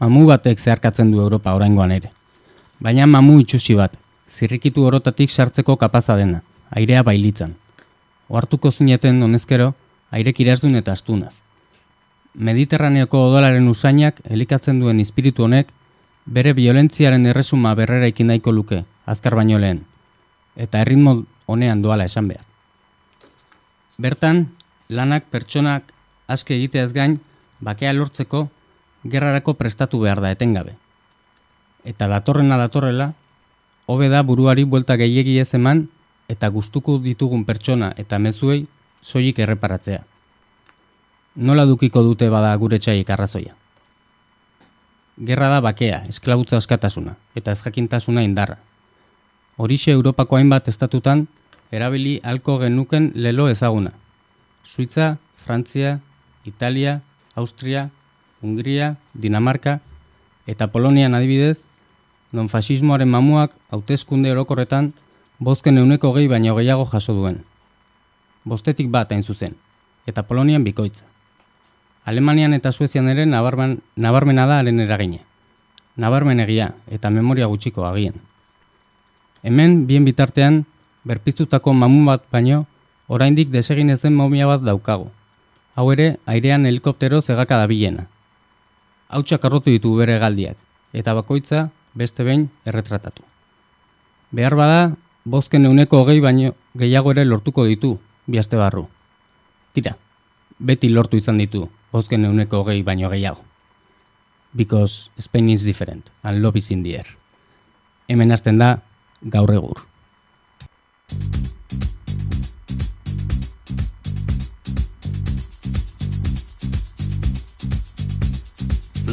mamu batek zeharkatzen du Europa oraingoan ere. Baina mamu itxusi bat, zirrikitu orotatik sartzeko kapaza dena, airea bailitzan. Oartuko zineten honezkero, airek irazdun eta astunaz. Mediterraneoko odolaren usainak elikatzen duen espiritu honek bere violentziaren erresuma berrera nahiko luke, azkar baino lehen, eta erritmo honean doala esan behar. Bertan, lanak pertsonak aske egiteaz gain, bakea lortzeko, gerrarako prestatu behar da etengabe. Eta datorrena datorrela, hobe da buruari buelta gehiegi ez eman, eta gustuko ditugun pertsona eta mezuei soilik erreparatzea. Nola dukiko dute bada gure txaiek arrazoia. Gerra da bakea, esklabutza askatasuna, eta ezjakintasuna indarra. Horixe Europako hainbat estatutan, erabili halko genuken lelo ezaguna. Suitza, Frantzia, Italia, Austria, Hungria, Dinamarka eta Polonian adibidez, non fasismoaren mamuak hauteskunde orokorretan bozken euneko gehi baino gehiago jaso duen. Bostetik bat hain zuzen, eta Polonian bikoitza. Alemanian eta Suezian ere nabarmen, nabarmena da haren eragine. Nabarmen egia eta memoria gutxiko agien. Hemen, bien bitartean, berpiztutako mamun bat baino, oraindik desegin ezen momia bat daukagu. Hau ere, airean helikoptero zegaka da bilena. Hau txakarrotu ditu bere galdiak, eta bakoitza beste behin erretratatu. Behar bada, bozken euneko hogei baino gehiago ere lortuko ditu, bihazte barru. Tira, beti lortu izan ditu, bozken euneko hogei baino gehiago. Because Spain is different, and love is in the air. Hemen hasten da, gaur egur.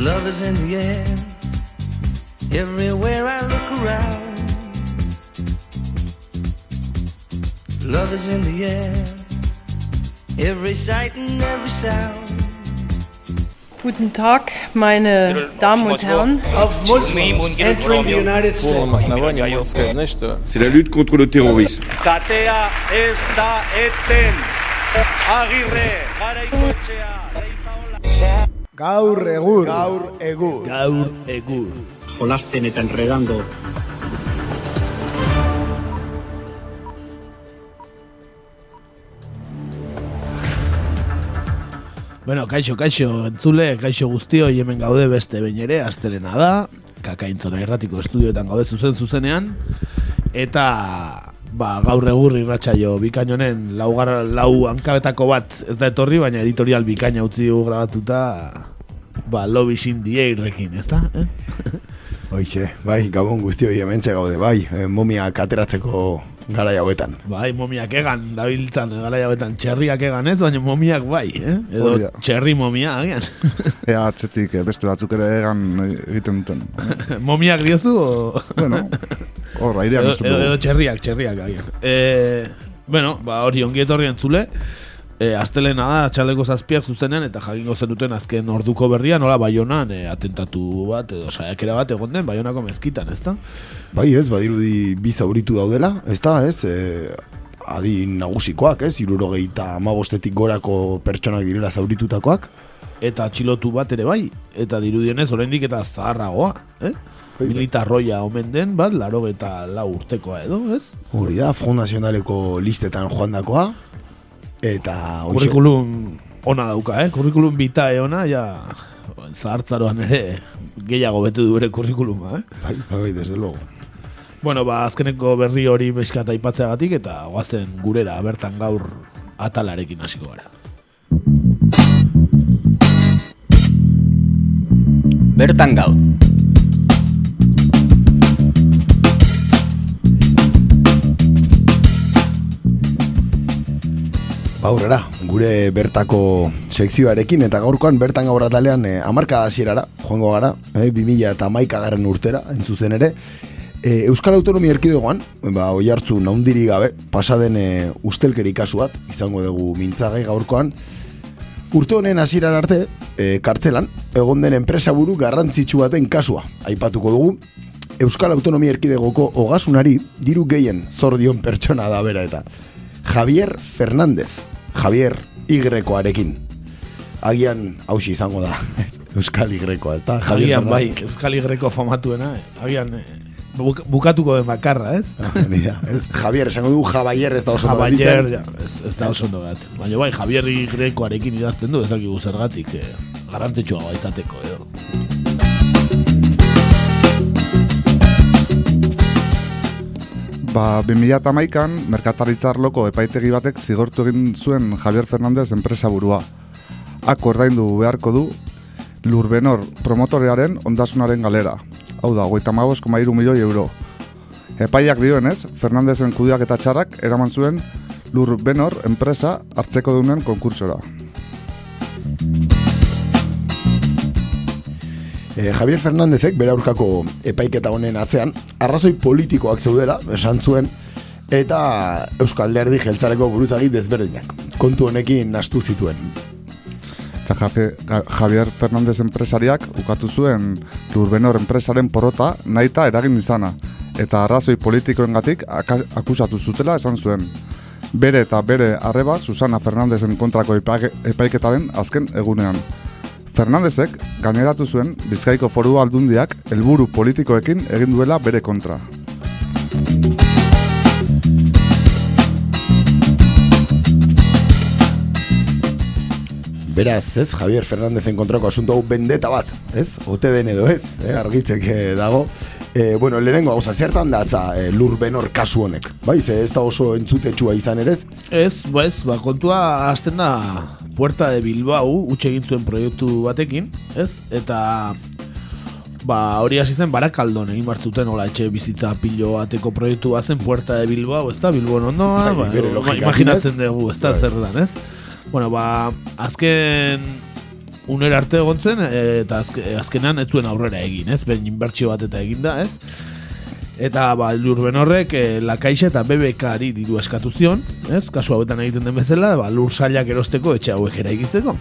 Love is in the air. Everywhere I look around. Love is in the air. Every sight and every sound. Guten Tag, meine Damen und Herren. of Muslims entering the United полном States. основании можно сказать, знаешь что? C'est la lutte contre le terrorisme. Katea ez da eten. Agirre, garaikoetxea, leizaola. Gaur egur. Gaur egur. Gaur egur. jolasten eta enredando Bueno, kaixo, kaixo, entzule, kaixo guztio, hemen gaude beste behin ere, astelena da, kakaintzona erratiko estudioetan gaude zuzen zuzenean, eta ba, gaur egur irratsaio bikainonen laugar, lau hankabetako bat ez da etorri, baina editorial bikaina utzi dugu grabatuta, ba, lobby irrekin, ez da? Eh? Hoixe, bai, gabon guztioi hementxe gaude, bai, eh, momiak ateratzeko garai hauetan. Bai, momiak egan, dabiltzan, gara hauetan, txerriak egan ez, baina momiak bai, eh? Edo Hori da. txerri momia, agian. Ea atzetik eh, beste batzuk ere egan egiten duten. momiak diozu, o... bueno, hor, airean edo, ez edo, edo dugu. txerriak, txerriak agian. E, bueno, ba, hori ongi etorri entzule, e, astelena da, txaleko zazpiak zuzenean, eta jakingo zenuten azken orduko berria, nola baionan e, atentatu bat, edo saiakera bat egon den, baionako mezkitan, ezta? Bai ez, badirudi bi zauritu daudela, ez da, ez, e, adin nagusikoak, ez, irurogeita amabostetik gorako pertsonak direla zauritutakoak. Eta atxilotu bat ere bai, eta dirudienez, oraindik eta zaharragoa, eh? Militarroia omen den, bat, laro eta lau urtekoa edo, ez? Hori da, Front Nazionaleko listetan joandakoa, eta... hoxe, Kurrikulum ona dauka, eh? Kurrikulum bitae ona, ja, zahartzaroan ere gehiago bete du bere kurrikuluma, eh? Bai, bai, desde luego. Bueno, ba, azkeneko berri hori beskat aipatzeagatik eta goazen gurera bertan gaur atalarekin hasiko gara. Bertan gaur. Aurrera, gure bertako sekzioarekin eta gaurkoan bertan gaur atalean eh, amarka hasierara joango gara, eh, 2000 eta maikagaren urtera, entzuzen ere. Eh, Euskal Autonomia Erkidegoan, ba, oi hartzu naundiri gabe, pasaden eh, ustelkeri kasu bat, izango dugu mintzagai gaurkoan, Urte honen hasieran arte, e, kartzelan, egon den enpresaburu garrantzitsu baten kasua. Aipatuko dugu, Euskal Autonomia Erkidegoko ogasunari diru gehien zor dion pertsona da bera eta. Javier Fernández, Javier Y-arekin. Agian hausi izango da. Euskal Igrekoa, ez da? Agian bai, Euskal Igreko famatuena, eh? agian eh, buk- bukatuko den bakarra, ez? Ni da, ez? Javier, esango du Javier ez da oso Javier, ja, ez, ez da oso ondo. Baina bai, Javier Igrekoarekin idazten du, ez dakigu zergatik, eh, garrantzitsua izateko, edo. Ba, 2008an, merkataritza arloko epaitegi batek zigortu egin zuen Javier Fernandez enpresa burua. Ak ordaindu beharko du Lurbenor promotorearen ondasunaren galera. Hau da, goita milioi euro. Epaiak dioenez, Fernandezen kudiak eta txarrak eraman zuen Lurbenor enpresa hartzeko dunen konkursora. Eh, Javier Fernandezek bere aurkako epaiketa honen atzean arrazoi politikoak zeudela, esan zuen eta Euskal Alderdi jeltzareko buruzagi desberdinak. Kontu honekin nastu zituen. Eta Javier Fernandez enpresariak ukatu zuen Lurbenor enpresaren porota nahita eragin izana, eta arrazoi politikoengatik akusatu zutela esan zuen. Bere eta bere arreba Susana Fernandezen kontrako epaike- epaiketaren azken egunean. Fernandezek gaineratu zuen Bizkaiko foru aldundiak helburu politikoekin egin duela bere kontra. Beraz, ez, Javier Fernandezen kontrako asunto hau bendeta bat, ez? Ote den edo ez, eh? argitzek eh, dago. Eh, bueno, lehenengo gauza, zertan datza eh, lur benor kasu honek? Bai, ze ez da oso entzutetsua izan ere ez? Ez, ba ez, ba, kontua hasten da Puerta de Bilbao utxe egin zuen proiektu batekin, ez? Eta ba, hori hasi zen barakaldon egin bartzuten hola etxe bizitza pilo bateko proiektu bazen Puerta de Bilbao, ez da, Bilbon ondoa, ba, ba, imaginatzen dugu, ez da, Bai. zer dan, ez? Bueno, ba, azken unera arte egon zen, e, eta azke, azkenan ez zuen aurrera egin, ez? Ben inbertsio bat eta egin da, ez? Eta ba, lurben horrek e, La Caixa eta BBKari diru eskatu zion, ez? Kasu hauetan egiten den bezala, ba, lur sailak erosteko etxe hauek eraikitzeko.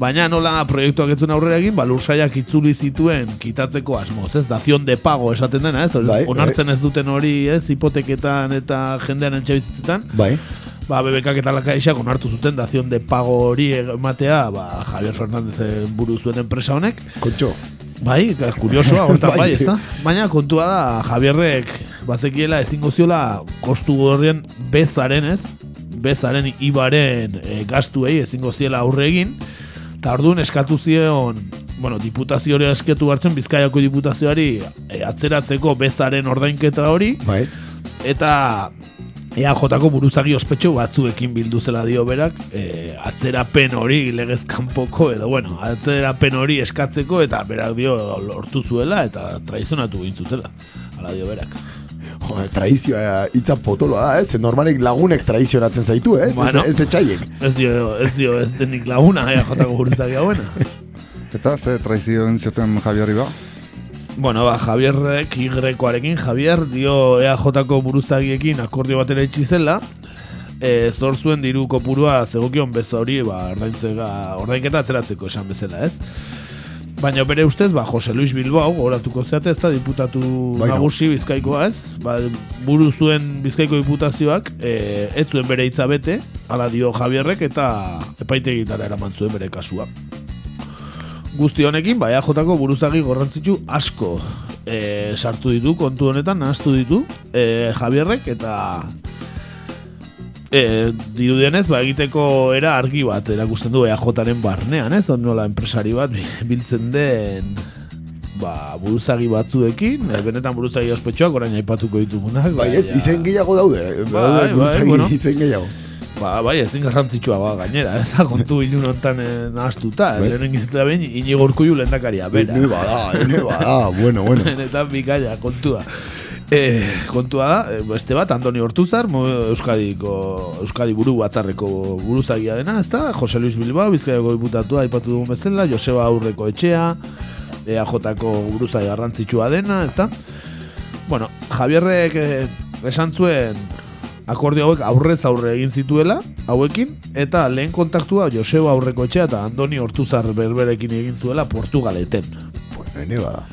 Baina nola proiektuak ez zuen aurrera egin, ba, lur sailak itzuli zituen kitatzeko asmoz, ez? Dazion de pago esaten dena, ez? Bai, Onartzen ez duten hori, ez? Hipoteketan eta jendean etxebizitzetan. Bai. Ba, BBKak eta La Caixa onartu zuten dazion de pago hori ematea, ba, Javier Fernández buru zuen enpresa honek. Kontxo. Bai, kuriosoa, hortan Bai. bai, ezta? Baina kontua da, Javierrek bazekiela ezingo ziola kostu horren bezaren, ez? Bezaren ibaren e, gastuei ezingo ziela aurre egin. Eta orduan eskatu zion, bueno, diputazio hori eskatu hartzen Bizkaiako diputazioari e, atzeratzeko bezaren ordainketa hori. Bai. Eta EAJ-ko buruzagi ospetxo batzuekin bildu zela dio berak, e, atzerapen hori legez kanpoko edo bueno, atzerapen hori eskatzeko eta berak dio lortu zuela eta traizionatu egin zutela. Hala dio berak. Jo, traizioa hitza potoloa da, ez? Normalik lagunek traizionatzen zaitu, ez? Bueno. Ez, ez etxaiek. Ez dio, ez dio, ez denik laguna EAJ-ko buruzagi hauena. Eta ze traizio egin zioten Javier ba? Bueno, ba, Javierrek Y-arekin, Javier dio EAJ-ko buruzagiekin akordio batera itxi zela, e, zor zuen diru kopurua zegokion bez hori, ba, ordaintzega, ordainketa atzeratzeko esan bezala, ez? Baina bere ustez, ba, Jose Luis Bilbao, goratuko zeate, ez da, diputatu Bai, no. nagusi bizkaikoa, ez? Ba, buru zuen bizkaiko diputazioak, e, ez zuen bere hitza bete, hala dio Javierrek, eta epaitegitara eraman zuen bere kasua. Guzti honekin, ba, EAJ-ko buruzagi gorrantzitsu asko e, sartu ditu, kontu honetan, nahaztu ditu, e, Javierrek, eta e, dirudienez, ba, egiteko era argi bat erakusten du EAJ-aren barnean, ez? Nola enpresari bat biltzen den ba, buruzagi batzuekin, benetan buruzagi ospetxoak, orain aipatuko ditugunak. Bai, ez, izen gehiago daude. Bai, daude bai, buruzagi bueno. izen gehiago. Ba, bai, ezin garrantzitsua ba, gainera, ez da kontu ilun honetan eh, nahaztuta, Bai. lehenen gizeta behin, inigo urkullu lehendakaria, bera. Ene bada, ene bada, bueno, bueno. Benetan bikaia, kontua. E, kontua da, eh, beste bat, Andoni Hortuzar, Euskadiko, Euskadi buru batzarreko buruzagia dena, ez da? Jose Luis Bilbao, Bizkaiako diputatua, aipatu dugun bezala, Joseba Aurreko etxea, EAJ-ko buruzai garrantzitsua dena, ez da? Bueno, Javierrek eh, esan zuen akordio hauek aurrez aurre egin zituela, hauekin, eta lehen kontaktua Joseba Aurreko etxea eta Andoni Hortuzar berberekin egin zuela Portugaleten. Ene bada.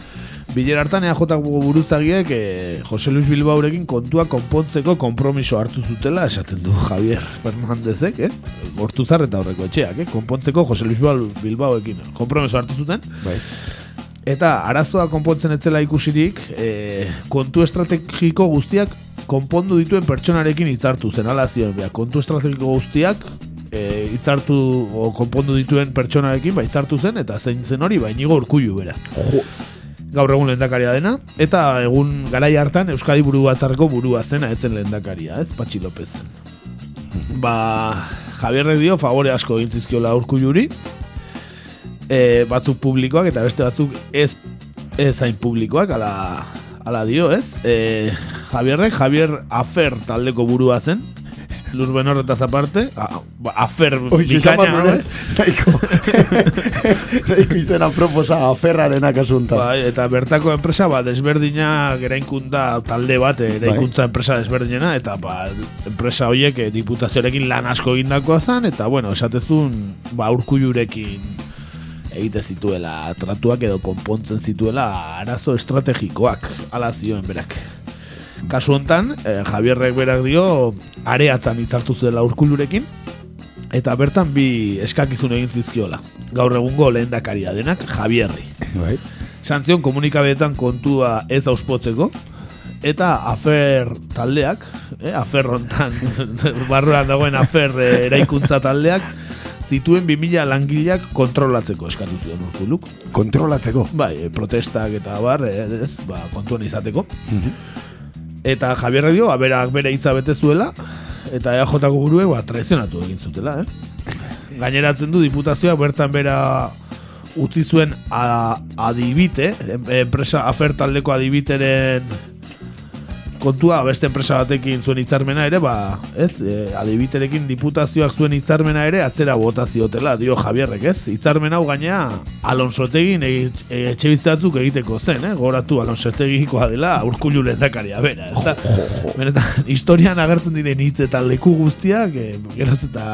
bilera hartan EAJ buruzagiek e, Jose Luis Bilbaorekin kontua konpontzeko konpromiso hartu zutela esaten du Javier Fernandezek, eh? Hortuzar eta horreko etxeak, eh? Konpontzeko Jose Luis Bilbaoekin konpromiso hartu zuten. Bai. Eta arazoa konpontzen etzela ikusirik, e, kontu estrategiko guztiak konpondu dituen pertsonarekin hitzartu zen, ala zion, bea, kontu estrategiko guztiak e, hitzartu o konpondu dituen pertsonarekin ba hitzartu zen eta zein zen hori ba Inigo Urkullu bera. Gaur egun lehendakaria dena eta egun garai hartan Euskadi buru batzarreko burua zena etzen lehendakaria, ez? Patxi López. Ba, Javier dio favore asko egin zizkiola Urkulluri. E, batzuk publikoak eta beste batzuk ez ez zain publikoak ala, ala dio, ez? E, Javierrek, Javier Afer taldeko burua zen, Lurben horretaz aparte, a, ba, Afer bikaina, barru, ez? ez? Nahiko, nahiko izena proposa aferrarena kasuntan. Bai, eta bertako enpresa ba, desberdina eraikuntza talde bat eh, eraikuntza enpresa desberdinena eta ba, enpresa horiek eh, diputazioarekin lan asko egindakoa zen eta bueno, esatezun ba, urkullurekin egite zituela tratuak edo konpontzen zituela arazo estrategikoak ala zioen berak. Kasu hontan, eh, Javierrek berak dio areatzan hitzartu zuela urkullurekin eta bertan bi eskakizun egin zizkiola. Gaur egungo lehendakaria denak Javierri. Bai. Santzion komunikabeetan kontua ez auspotzeko eta afer taldeak, eh, afer hontan barruan dagoen afer eh, eraikuntza taldeak zituen 2000 langileak kontrolatzeko eskatu zion urkuluk. Kontrolatzeko. Bai, eh, protestak eta bar, eh, ez, ba, kontuan izateko. Eta Javier dio, berak bere hitza bete zuela, eta EAJ-ko buruek ba, traizionatu egin zutela, eh? Gaineratzen du diputazioak bertan bera utzi zuen a, adibite, enpresa afer taldeko adibiteren kontua beste enpresa batekin zuen hitzarmena ere, ba, ez, e, adibiterekin diputazioak zuen hitzarmena ere atzera bota ziotela, dio Javierrek, ez? Hitzarmen hau gainea Alonsotegin e, e, etxe batzuk egiteko zen, eh? Goratu Alonsotegikoa dela urkullu lehendakaria bera, ez da? Benetan, historian agertzen diren hitz eta leku guztiak, e, geroz eta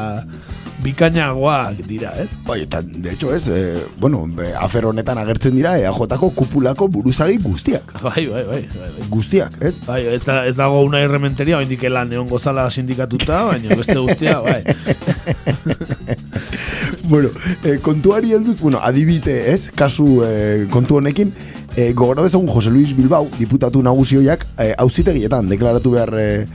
bikainagoak dira, ez? Bai, eta, de hecho, ez, eh, bueno, afer honetan agertzen dira EAJ-ko kupulako buruzagi guztiak. Bai, bai, bai, bai, bai. Guztiak, ez? Bai, ez, da, ez dago una errementeria, oindik lan egon gozala sindikatuta, baina beste guztia, bai. bueno, eh, kontuari helduz, bueno, adibite, ez? Kasu eh, kontu honekin, eh, gogora dezagun Jose Luis Bilbao, diputatu nagusioiak, eh, auzitegietan deklaratu behar eh,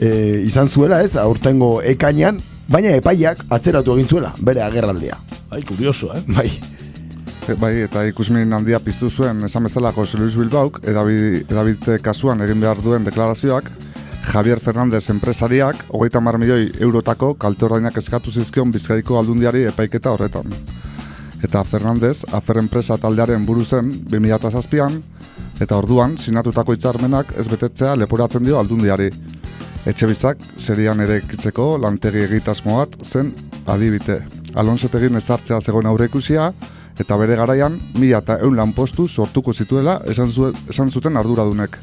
eh, izan zuela, ez? Aurtengo ekainean, baina epaiak atzeratu egin zuela, bere agerraldia. Bai, kurioso, eh? Bai. E, Bai, eta ikusmin handia piztu zuen esan bezala Jose Luis Bilbauk edabi- edabite kasuan egin behar duen deklarazioak Javier Fernandez enpresariak hogeita mar milioi eurotako kalte ordainak eskatu zizkion bizkaiko aldundiari epaiketa horretan. Eta Fernandez, afer enpresa taldearen buru zen 2007an, eta orduan sinatutako hitzarmenak ez betetzea leporatzen dio aldundiari. Etxe bizak, serian ere ekitzeko lantegi egitasmo zen adibite. Alonsotegin ezartzea zegoen aurre ikusia, eta bere garaian mila eta eun lanpostu sortuko zituela esan, zuen, esan zuten arduradunek.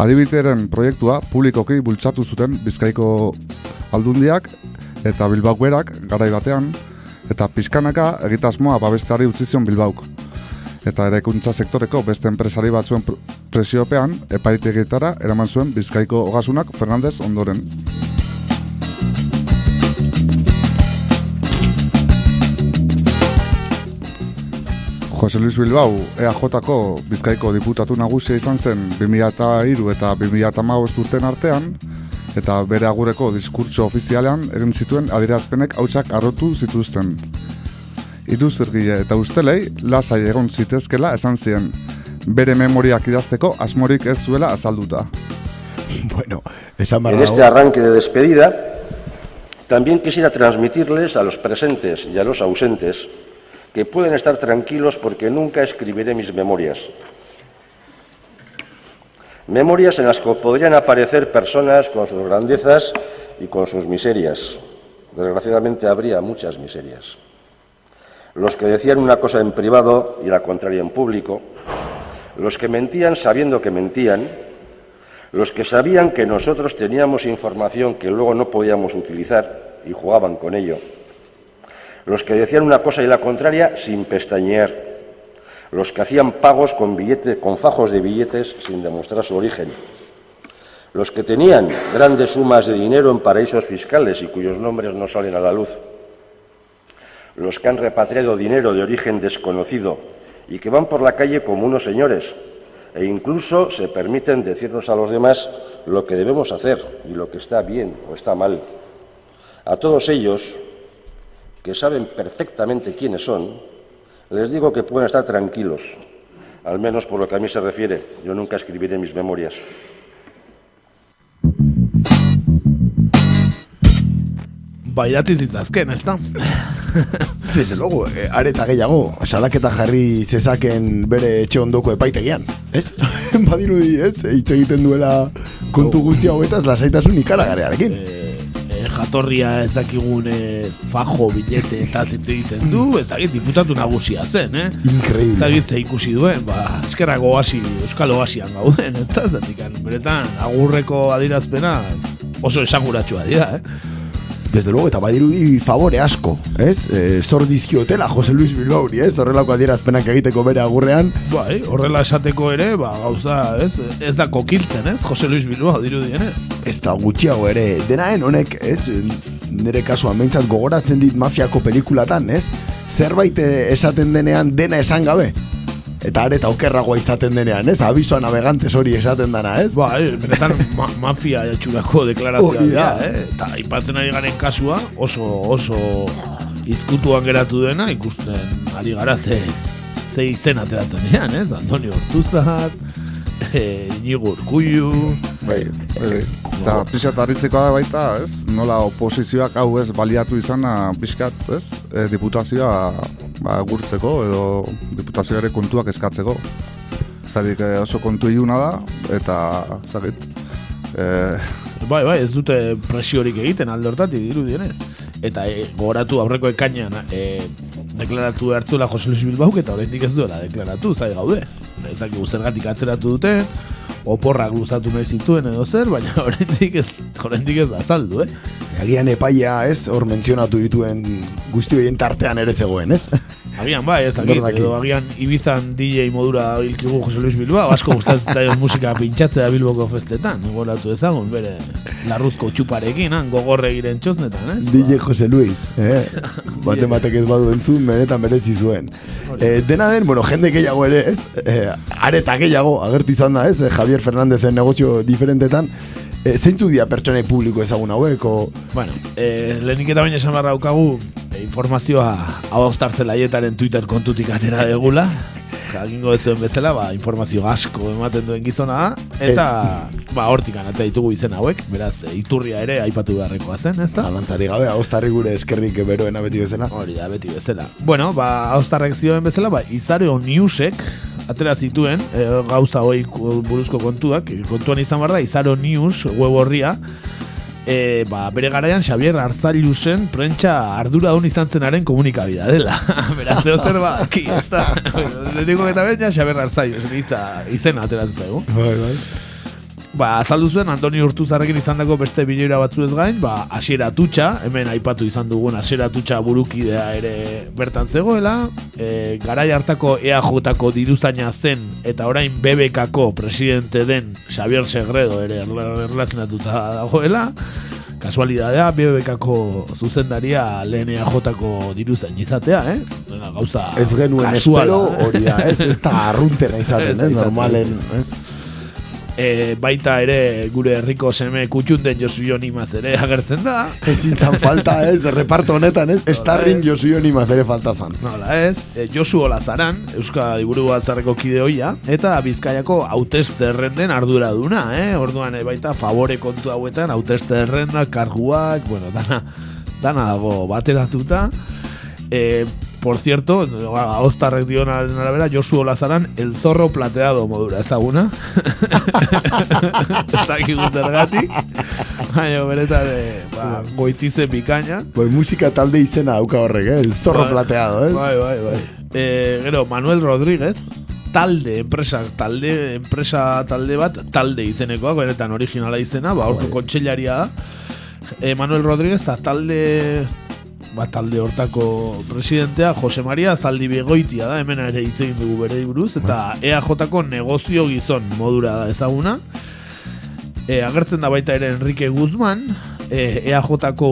Adibiteren proiektua publikoki bultzatu zuten Bizkaiko aldundiak eta Bilbauk berak garai batean eta pizkanaka egitasmoa babesteari utzi zion Bilbauk. Eta eraikuntza sektoreko beste enpresari batzuen pr- presiopean epaitegietara eraman zuen Bizkaiko ogasunak Fernandez ondoren. Jose Luis Bilbao EAJ-ko Bizkaiko diputatu nagusia izan zen 2003 eta 2015 urten artean, eta bere agureko diskurtso ofizialean egin zituen adierazpenek hautsak arrotu zituzten. Iruzergile eta ustelei lasai egon zitezkela esan zien, bere memoriak idazteko asmorik ez zuela azalduta. Bueno, esan En este arranque de despedida, también quisiera transmitirles a los presentes y a los ausentes que pueden estar tranquilos porque nunca escribiré mis memorias. Memorias en las que podrían aparecer personas con sus grandezas y con sus miserias. Desgraciadamente habría muchas miserias. Los que decían una cosa en privado y la contraria en público, los que mentían sabiendo que mentían, los que sabían que nosotros teníamos información que luego no podíamos utilizar y jugaban con ello, los que decían una cosa y la contraria sin pestañear, los que hacían pagos con, con fajos de billetes sin demostrar su origen, los que tenían grandes sumas de dinero en paraísos fiscales y cuyos nombres no salen a la luz, los que han repatriado dinero de origen desconocido y que van por la calle como unos señores e incluso se permiten decirnos a los demás lo que debemos hacer y lo que está bien o está mal. A todos ellos, que saben perfectamente quiénes son, les digo que pueden estar tranquilos, al menos por lo que a mí se refiere. Yo nunca escribiré mis memorias. Baidati zitzazken, ez da? Desde luego, eh, areta gehiago, salaketa jarri zezaken bere etxe ondoko epaitegian, ez? Badirudi, ez? Hitz egiten duela kontu guzti hauetaz lasaitasun ikaragarearekin. Eh, jatorria ez dakigun eh, fajo, bilete eta hitz egiten du, ez dakit diputatu nagusia zen, eh? Increíble. Ez dakit ikusi duen, ba, eskerra goasi, euskal oasian gauden, ez da, zatikan, beretan, agurreko adirazpena oso esanguratsua dira, eh? Desde luego, eta badirudi favore asko, ez? E, zor dizkiotela Jose Luis Bilbauri, ez? Horrelako adierazpenak egiteko bere agurrean. Bai, horrela esateko ere, ba, gauza, ez? Ez da kokiltzen, ez? Jose Luis Bilbao dirudien, ez? Ez da gutxiago ere, denaen honek, ez? Nire kasuan, behintzat gogoratzen dit mafiako pelikulatan, ez? Zerbait eh, esaten denean dena esan gabe. Eta areta okerragoa izaten denean, ez? Abisoa navegantes hori esaten dana, ez? Ba, eh, benetan ma mafia etxurako deklarazioa Hori da. dira, eh? Eta ipatzen ari garen kasua oso, oso izkutuan geratu dena, ikusten ari gara ze, ze izen ateratzen dian, ez? Antonio Ortuzar, eh, Inigo Urkullu, Bai, bai. Eta pixat harritzeko da baita, ez? Nola oposizioak hau ez baliatu izana pixkat, ez? E, diputazioa ba, gurtzeko edo diputazioare kontuak eskatzeko. Zatik oso kontu iluna da, eta, zakit, e, Bai, bai, ez dute presiorik egiten alde hortatik dirudienez. Eta e, gogoratu aurreko ekainan e, deklaratu hartzula Jose Luis Bilbauk eta oraindik ez duela deklaratu, zai gaude. Ez dakigu zergatik atzeratu dute, oporrak luzatu nahi zituen edo zer, baina oraindik ez, oraindik ez azaldu, eh? Agian epaia, ez? Hor mentzionatu dituen guzti horien tartean ere zegoen, ez? Agian bai, ez dakit, edo agian Ibizan DJ modura bilkigu Jose Luis Bilbao, asko gustatzen zaion musika pintxatzea Bilboko festetan, gogoratu ezagun, bere larruzko txuparekin, han, gogorre giren txosnetan, ez? DJ Jose Luis, eh? Bate batek ez badu entzun, benetan merezi zuen. Eh, dena den, bueno, jende gehiago ere, ez? Eh, areta gehiago, agertu izan da, ez? Eh, Javier Fernandezen negozio diferentetan. Eh, zeintzu dira pertsonei publiko ezagun hauek, o... Bueno, eh, lehenik eta baina esan barra daukagu eh, informazioa hauztartzen laietaren Twitter kontutik atera degula. Jakingo ez duen bezala, ba, informazio asko ematen duen gizona. Eta, ba, hortik anatea ditugu izen hauek. Beraz, iturria ere aipatu beharrekoa zen, ez da? Zalantzari gabe, agostarri gure eskerrik beroena beti bezala. Hori da, beti bezala. Bueno, ba, hauztarrek zioen bezala, ba, Izareo Newsek, atera zituen, e, gauza hoi buruzko kontuak, kontuan izan behar da, Izaro News, web horria, e, ba, bere garaian Xavier Arzailusen prentsa ardura hon izan zenaren komunikabida dela. Beraz, zeo zer ba, ki, ez da. Leheniko eta behin, ja, Xavier hitza izena ateratzen zaigu. Bai, bai. Ba, azaldu zuen Antoni Urtuzarrekin izandako beste bilera batzu ez gain, ba, asiera tutxa, hemen aipatu izan dugun asiera tutxa burukidea ere bertan zegoela, e, garai hartako EAJ-ko diruzaina zen eta orain BBK-ko presidente den Xavier Segredo ere erla- erlazionatuta dagoela, kasualidadea BBK-ko zuzendaria lehen EAJ-ko diruzain izatea, eh? Gauza Ez genuen kasuala, espero eh? hori da, ez, ez da arruntena izaten, Ez izaten. normalen, ez? E, baita ere gure herriko seme kutxunden Josu Joni ere agertzen da. Ezin zan falta, ez, reparto honetan, ez, estarrin Josu Joni mazere falta zan. Nola ez, e, Josu Olazaran, Euskal Liburu Batzarreko kide hoia, eta Bizkaiako hautezte errenden arduraduna, eh? Orduan e, baita favore kontu hauetan hautezte errendak, karguak, bueno, dana, dana dago bateratuta. E, por cierto, Agostarrek dionaren arabera, Josu Olazaran, el zorro plateado modura, ezaguna? Ez dakigu zergatik. Baina, beretan, e, ba, goitize bikaina. Bai, musika talde izena dauka horrek, eh? El zorro Bai. plateado, ez? Bai, bai, bai. Eh, gero, Manuel Rodríguez, talde, enpresa, talde, enpresa talde bat, talde izenekoa, benetan originala izena, ba, orko kontseilaria da. Eh, Manuel Rodríguez, eta talde bat talde hortako presidentea, Jose Maria Zaldi Begoitia da, hemen ere hitz egin dugu bere buruz, eta EAJ-ko negozio gizon modura da ezaguna. E, agertzen da baita ere Enrique Guzman, e, EAJ-ko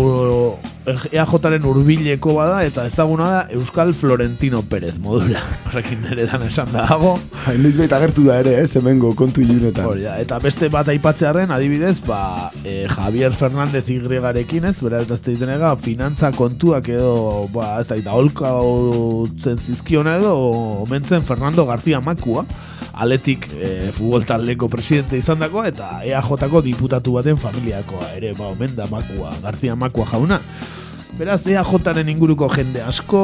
EAJ-ren urbileko bada eta ezaguna da Euskal Florentino Pérez modura. Horrekin ere dan esan dago. Noiz baita agertu da ere, ez, hemengo kontu ilunetan. Hori da, eta beste bat aipatzearen adibidez, ba, e, Javier Fernández Y-garekin ez, bera ez ega, finantza kontuak edo, ba, ez da, holka zen zizkiona edo, omentzen Fernando García Makua, aletik e, futbol taldeko presidente izan dako, eta EAJ-ko diputatu baten familiakoa, ere, ba, omen da Makua, García Makua jauna. Beraz, EAJaren inguruko jende asko,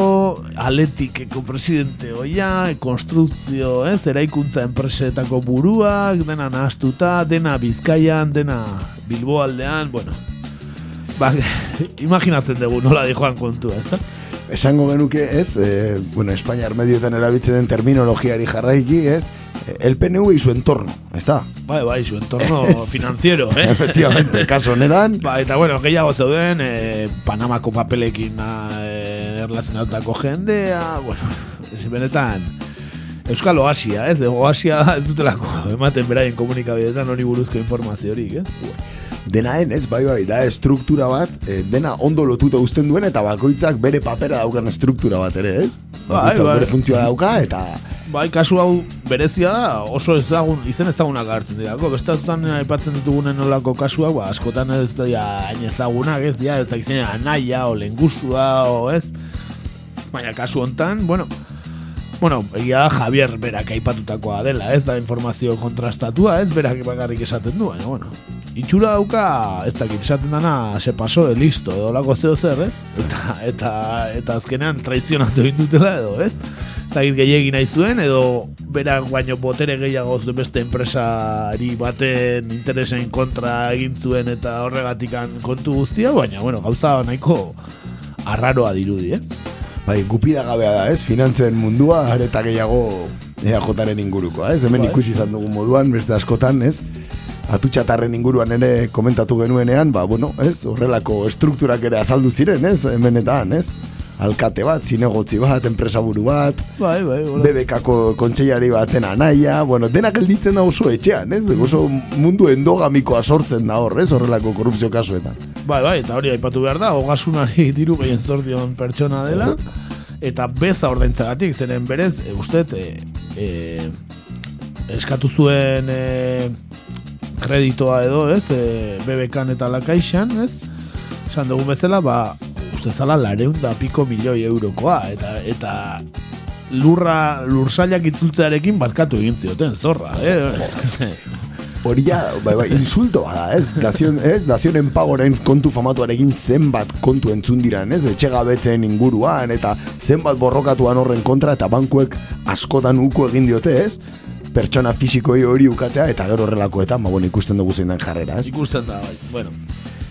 aletikeko presidente oia, konstrukzio, ez, eraikuntza enpresetako buruak, dena nahaztuta, dena Bizkaian, dena Bilbo aldean, bueno, ba, imaginatzen dugu nola di joan kontua, ez da? Esango genuke, ez, e, bueno, Espainiar medioetan erabiltzen den terminologiari jarraiki, ez, el PNV y su entorno, da? Bai, bai, su entorno financiero, eh? Efectivamente, kaso honetan. Ba, eta bueno, gehiago zeuden, eh, Panamako papelekin eh, erlazionatutako jendea, bueno, ez benetan, Euskal Oasia, ez? Oasia ez dutelako ematen beraien komunikabideetan hori buruzko informaziorik, ez? Denaen, ez, bai, bai, da estruktura bat, eh, dena ondo lotuta uzten duen, eta bakoitzak bere papera daukan estruktura bat ere, ez? Bai, Bakoitzak bai. bere funtzioa dauka, eta Bai, kasu hau berezia da, oso ezagun, izen ezagunak hartzen dirako. Beste azutan aipatzen ditugunen olako kasuak, ba, askotan ez dira hain ezagunak, ez dira, ez dakizien anaia, o lengusua, o ez. Baina kasu hontan, bueno, bueno, egia da Javier berak aipatutakoa dela, ez da informazio kontrastatua, ez berak bakarrik esaten du, baina, bueno, itxura dauka, ez dakit esaten dana, se paso de listo, edo lako zeo zer, ez? Eta, eta, eta azkenean traizionatu egin dutela, edo, ez? Ez dakit gehiagi nahi zuen, edo berak baino botere gehiago zuen beste enpresari baten interesen kontra egin zuen eta horregatikan kontu guztia, baina, bueno, gauza nahiko arraroa dirudi, eh? bai, gupida gabea da, ez? Finantzen mundua, areta gehiago EAJaren ingurukoa, ez? Hemen Bai. ikusi izan dugun moduan, beste askotan, ez? Atutxatarren inguruan ere komentatu genuenean, ba, bueno, ez? Horrelako estrukturak ere azaldu ziren, ez? Hemenetan, ez? Alkate bat, zinegotzi bat, enpresaburu bat, Bai, bai, hola. BBKako kontseilari baten anaia, bueno, denak gelditzen da oso etxean, ez? Oso mundu endogamikoa sortzen da hor, ez? Horrelako korrupzio kasuetan. Bai, bai, eta hori aipatu behar da, ogasunari diru gehien zordion pertsona dela, eta beza ordaintzagatik, zeren berez, e, uste, e, e, eskatu zuen e, kreditoa edo, ez, e, BBKan eta lakaixan, ez, esan dugun bezala, ba, uste zala lareun da piko milioi eurokoa, eta, eta lurra, lursailak itzultzearekin barkatu egin zioten, zorra, eh? Hori ja, bai, bai, insulto bada, ez? Dazion, ez? Dazionen pagoren kontu famatuarekin zenbat kontu entzun diran, ez? Etxegabetzen inguruan, eta zenbat borrokatuan horren kontra, eta bankuek askotan uko egin diote, ez? Pertsona fisikoi hori ukatzea, eta gero horrelakoetan, ba, bueno, ikusten dugu zein den jarrera, ez? Ikusten da, bai. Bueno,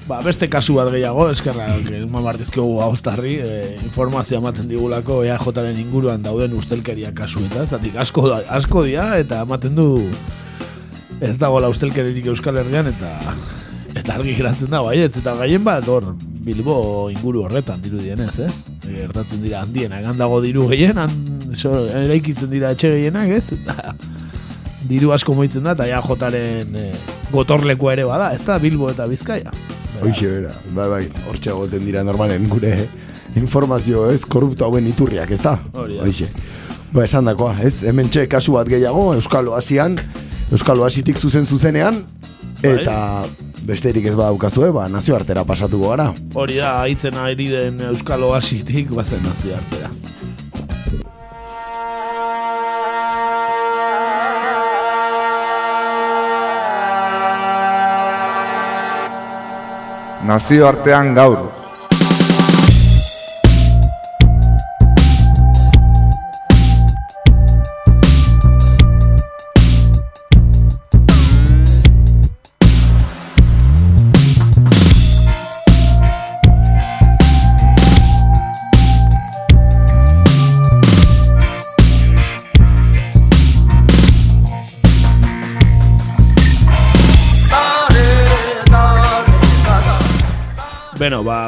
ba, beste kasu bat gehiago, eskerra, eman bardizkiogu haustarri, e, informazioa ematen digulako EAJaren inguruan dauden ustelkeria kasueta, zatik asko, asko dia, eta ematen du ez dagoela ustelkeririk Euskal Herrian, eta eta argi geratzen da, baietz, eta gaien bat, hor, Bilbo inguru horretan dirudienez, ez? Gertatzen dira handienak, handago diru gehien, han, so, eraikitzen dira etxe gehienak, ez? Eta diru asko moitzen da, eta EAJaren e, gotorlekoa ere bada, ez da, Bilbo eta Bizkaia. Hoixe, bera, bai, bai, hortxe egoten dira normalen gure informazio, ez? Korrupto hauen iturriak, ez da? Hoixe. Ba, esan dakoa, ez? Hemen txe, kasu bat gehiago, Euskal Oasian, Euskal Oasitik zuzen zuzenean, eta besterik ez badaukazue, ba, nazioartera pasatuko gara. Hori da, haitzen ari den Euskal Oasitik, bazen nazio Nazioartean gaur.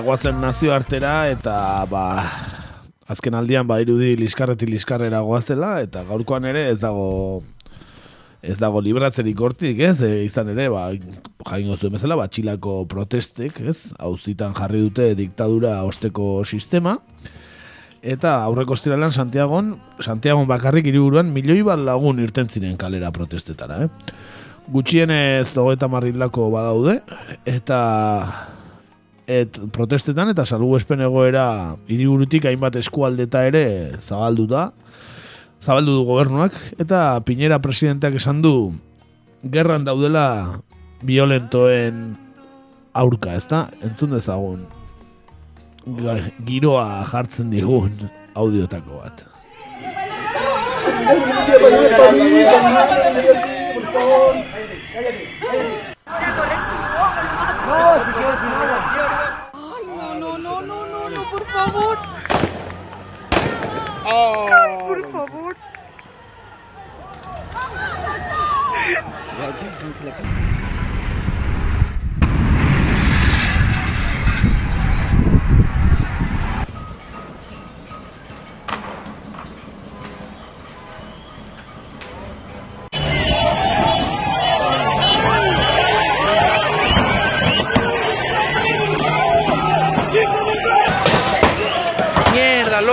Guazen nazioartera eta ba, azken aldian ba, irudi liskarretik liskarrera goazela eta gaurkoan ere ez dago ez dago libratzerik hortik, ez? E, izan ere, ba, jaingo zuen bezala, ba, txilako protestek, ez? Hauzitan jarri dute diktadura osteko sistema. Eta aurreko estiralan Santiagon, Santiagon bakarrik hiriburuan milioi bat lagun irten ziren kalera protestetara, eh? Gutxienez hogeita marrilako badaude, eta et protestetan eta salgu egoera hiriburutik hainbat eskualdeta ere zabalduta, zabaldu du gobernuak, eta Piñera presidenteak esan du gerran daudela violentoen aurka, ezta? Entzun dezagun giroa jartzen digun audiotako bat. Ay, no, no, no, no, no, no, por favor. Ay, por favor.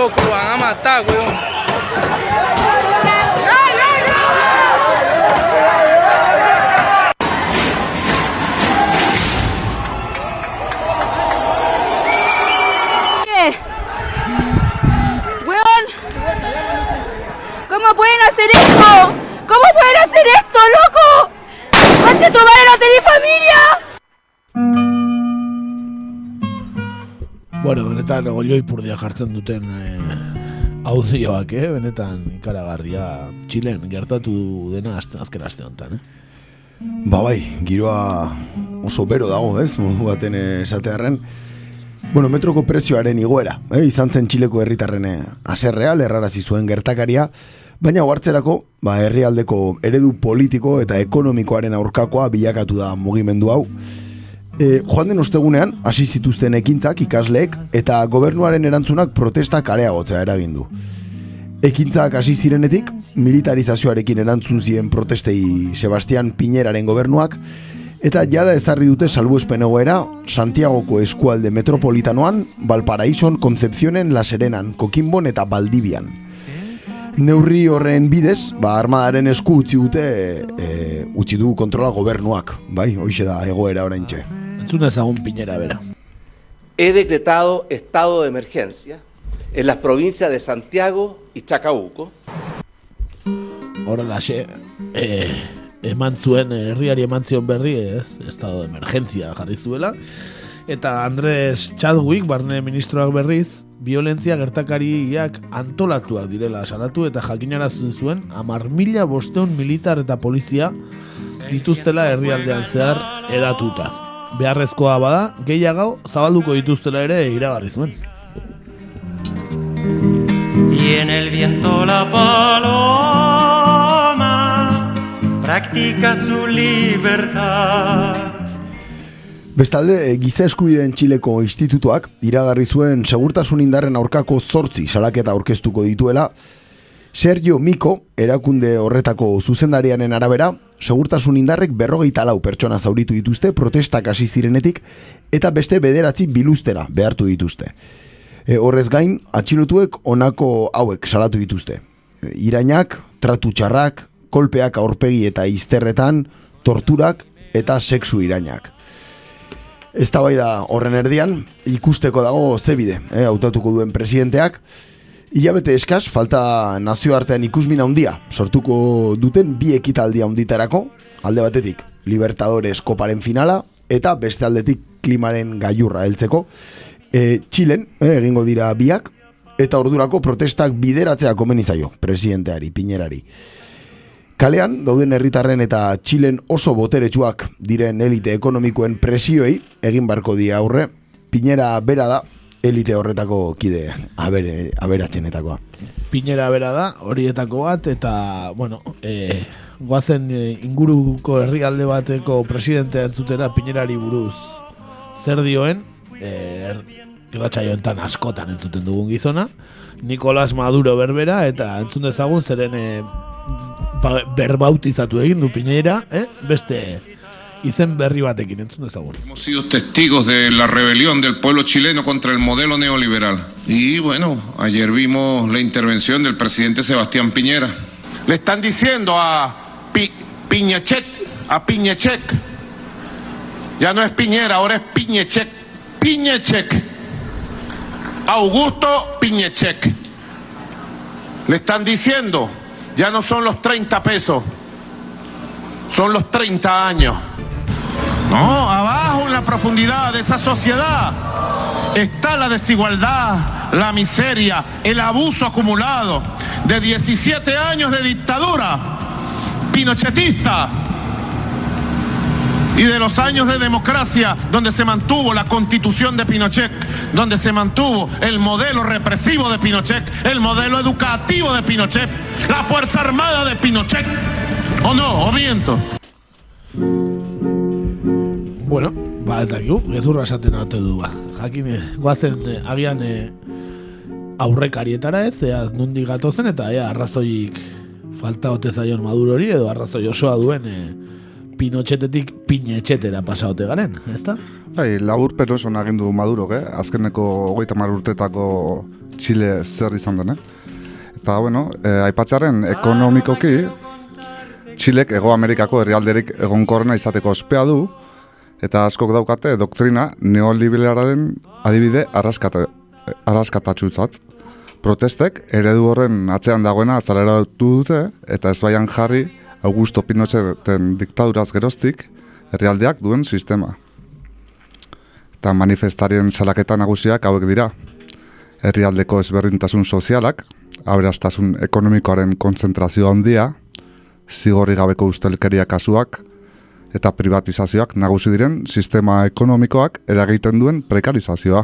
Loco, lo van a matar. ¡Weón! ¿Cómo pueden hacer esto? ¿Cómo pueden hacer esto, loco? ¡Concha tu madre, Bueno, benetan olioi purdia jartzen duten eh, audioak, eh? Benetan ikaragarria Txilen gertatu dena azte, azken aste honetan, eh? Ba bai, giroa oso bero dago, ez? Modu baten esatearren. Bueno, metroko prezioaren igoera, eh? izan zen Txileko herritarren eh, aserrea, lerrarazi zuen gertakaria, baina oartzerako, ba, herrialdeko eredu politiko eta ekonomikoaren aurkakoa bilakatu da mugimendu hau. E, joan den ostegunean, hasi zituzten ekintzak ikasleek eta gobernuaren erantzunak protestak areagotzea eragin du. Ekintzak hasi zirenetik, militarizazioarekin erantzun ziren protestei Sebastian Piñeraren gobernuak, eta jada ezarri dute salbuespen egoera Santiagoko eskualde metropolitanoan, Valparaison, Concepcionen, La Serenan, Coquimbon eta Baldibian. Neurri horren bidez, ba, armadaren esku utzi dute, e, utzi du kontrola gobernuak, bai, hoixe da egoera oraintxe. Entzun ezagun Piñera bera. He decretado estado de emergencia en las provincias de Santiago y Chacabuco. Horrela, xe, eh, eman zuen, eh, herriari eman zion berri, ez, estado de emergencia jarri zuela. Eta Andrés Chadwick, barne ministroak berriz, violentzia gertakariak antolatuak direla salatu eta jakinarazu zuen amar mila bosteun militar eta polizia dituztela herrialdean zehar edatuta. Beharrezkoa bada, gehiago zabalduko dituztela ere iragarri zuen. Y en el viento la paloma practica su libertad. Bestalde, eh, giza eskubideen Txileko institutuak iragarri zuen segurtasun indarren aurkako zortzi salaketa aurkeztuko dituela, Sergio Miko, erakunde horretako zuzendarianen arabera, segurtasun indarrek berrogeita lau pertsona zauritu dituzte protestak hasi zirenetik eta beste bederatzi biluztera behartu dituzte. E, horrez gain, atxilotuek honako hauek salatu dituzte. E, irainak, tratu txarrak, kolpeak aurpegi eta izterretan, torturak eta sexu irainak. Ez da horren erdian, ikusteko dago zebide, eh, hautatuko duen presidenteak, Ilabete eskaz, falta nazioartean ikusmin handia sortuko duten bi ekitaldi handitarako, alde batetik Libertadores koparen finala, eta beste aldetik klimaren gailurra heltzeko. E, Txilen, eh, egingo dira biak, eta ordurako protestak bideratzea komeni zaio, presidenteari, piñerari. Kalean, dauden herritarren eta Txilen oso boteretsuak diren elite ekonomikoen presioei egin barko dia aurre, Piñera bera da, elite horretako kide abere, aberatzenetakoa. Piñera bera da, horietako bat, eta, bueno, e, goazen e, inguruko herrialde bateko presidentea entzutera Piñerari buruz zer dioen, e, irratsaioetan askotan entzuten dugun gizona, Nicolas Maduro berbera, eta entzun dezagun zeren e, ba, berbautizatu egin du Piñera, eh? beste izen berri batekin entzun dezagun. Hemos sido testigos de la rebelión del pueblo chileno contra el modelo neoliberal. Y bueno, ayer vimos la intervención del presidente Sebastián Piñera. Le están diciendo a Pi Piñechet, a Piñechek, ya no es Piñera, ahora es Piñechek, Piñechek, Augusto Piñechek. Le están diciendo, ya no son los 30 pesos, son los 30 años. No, abajo en la profundidad de esa sociedad está la desigualdad, la miseria, el abuso acumulado de 17 años de dictadura pinochetista y de los años de democracia donde se mantuvo la constitución de Pinochet, donde se mantuvo el modelo represivo de Pinochet, el modelo educativo de Pinochet, la Fuerza Armada de Pinochet. ¿O no? ¿O miento? Bueno, ba ez dakigu, gezurra esaten arte du ba. Jakin, eh, guazen eh, agian eh, aurrekarietara ez, ea nundi gatozen eta ea arrazoik falta ote zaion maduro hori edo arrazoi osoa duen eh, pinotxetetik pinetxetera pasaote garen, ezta? Bai, labur peroson agindu Maduro, eh? azkeneko hogeita mar urtetako Chile zer izan den, eh? Eta, bueno, eh, aipatzaren ekonomikoki, Chilek Ego Amerikako herrialderik egonkorrena izateko ospea du, eta askok daukate doktrina neoliberalaren adibide arraskata, arraskatatxutzat. Protestek eredu horren atzean dagoena azalera dute, eta ez baian jarri Augusto Pinocheten diktaduraz geroztik herrialdeak duen sistema. Eta manifestarien salaketa nagusiak hauek dira. Herrialdeko ezberdintasun sozialak, aberastasun ekonomikoaren kontzentrazio handia, zigorri gabeko ustelkeria kasuak, eta privatizazioak nagusi diren sistema ekonomikoak eragiten duen prekarizazioa.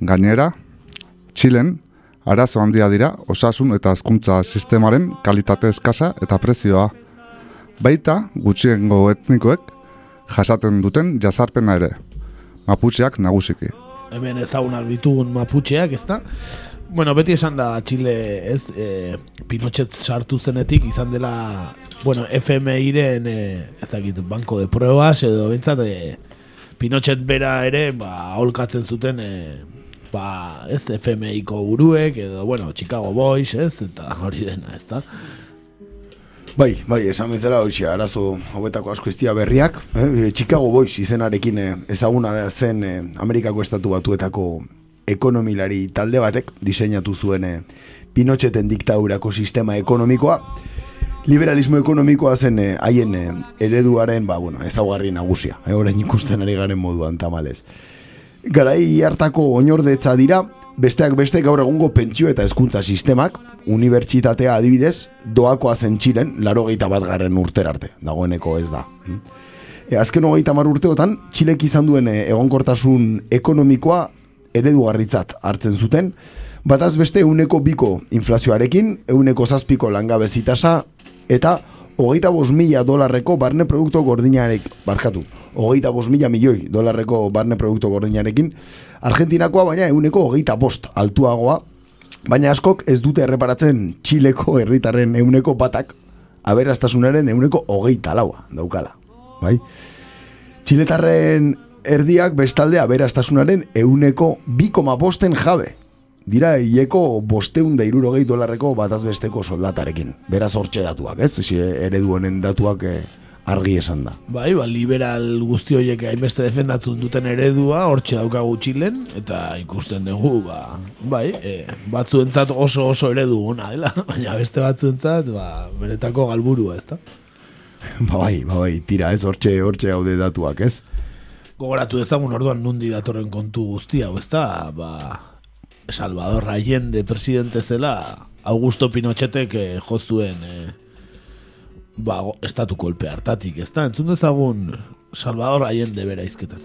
Gainera, Txilen, arazo handia dira osasun eta hezkuntza sistemaren kalitate eskasa eta prezioa. Baita, gutxiengo etnikoek jasaten duten jazarpena ere. Maputxeak nagusiki. Hemen ezagunak ditugun maputxeak, ez da? Bueno, beti esan da Txile, ez, e, Pinochet sartu zenetik izan dela, bueno, FMI-ren, e, ez dakit, banko de pruebas, edo bintzat, e, Pinochet bera ere, ba, holkatzen zuten, e, ba, ez, FMI-ko buruek, edo, bueno, Chicago Boys, ez, eta hori dena, ez da? Bai, bai, esan bezala hori arazo hauetako asko estia berriak. Eh? Chicago Boys izenarekin eh, ezaguna zen eh, Amerikako estatu batuetako ekonomilari talde batek diseinatu zuen eh, Pinocheten diktaurako sistema ekonomikoa. Liberalismo ekonomikoa zen eh, haien eh, ereduaren, ba, bueno, ezaugarri nagusia. Eh, orain ikusten ari garen moduan tamalez. Garai hartako oinordetza dira, besteak beste gaur egungo pentsio eta hezkuntza sistemak, unibertsitatea adibidez, doakoa zen laro bat garren urter arte, dagoeneko ez da. E, azken hogeita mar urteotan, txilek izan duen e, egonkortasun ekonomikoa eredugarritzat hartzen zuten, bataz beste euneko biko inflazioarekin, euneko zazpiko langabezitasa, eta hogeita bos mila dolarreko barne produktu gordinarek, barkatu, hogeita bos mila milioi dolarreko barne produktu gordinarekin, Argentinakoa baina euneko hogeita bost altuagoa, baina askok ez dute erreparatzen Txileko herritarren euneko batak aberastasunaren euneko hogeita laua daukala. Bai? Txiletarren erdiak bestalde aberastasunaren euneko bikoma bosten jabe. Dira, hileko bosteun da irurogei dolarreko batazbesteko soldatarekin. Beraz hortxe datuak, ez? Ezi eredu honen datuak eh, argi esan da. Bai, ba, liberal guzti horiek hainbeste defendatzen duten eredua, hortxe daukagu txilen, eta ikusten dugu, ba, bai, e, batzuentzat oso oso eredu ona dela, baina beste batzuentzat, ba, beretako galburua, ez da? Ba bai, ba bai, tira ez, hortxe, hortxe haude datuak, ez? Gogoratu ezagun orduan nundi datorren kontu guztia, ez da, ba, Salvador Allende presidente zela, Augusto Pinochetek eh, joztuen eh, ba, estatu kolpe hartatik, ez da? Entzun dezagun Salvador Allende bera izketan.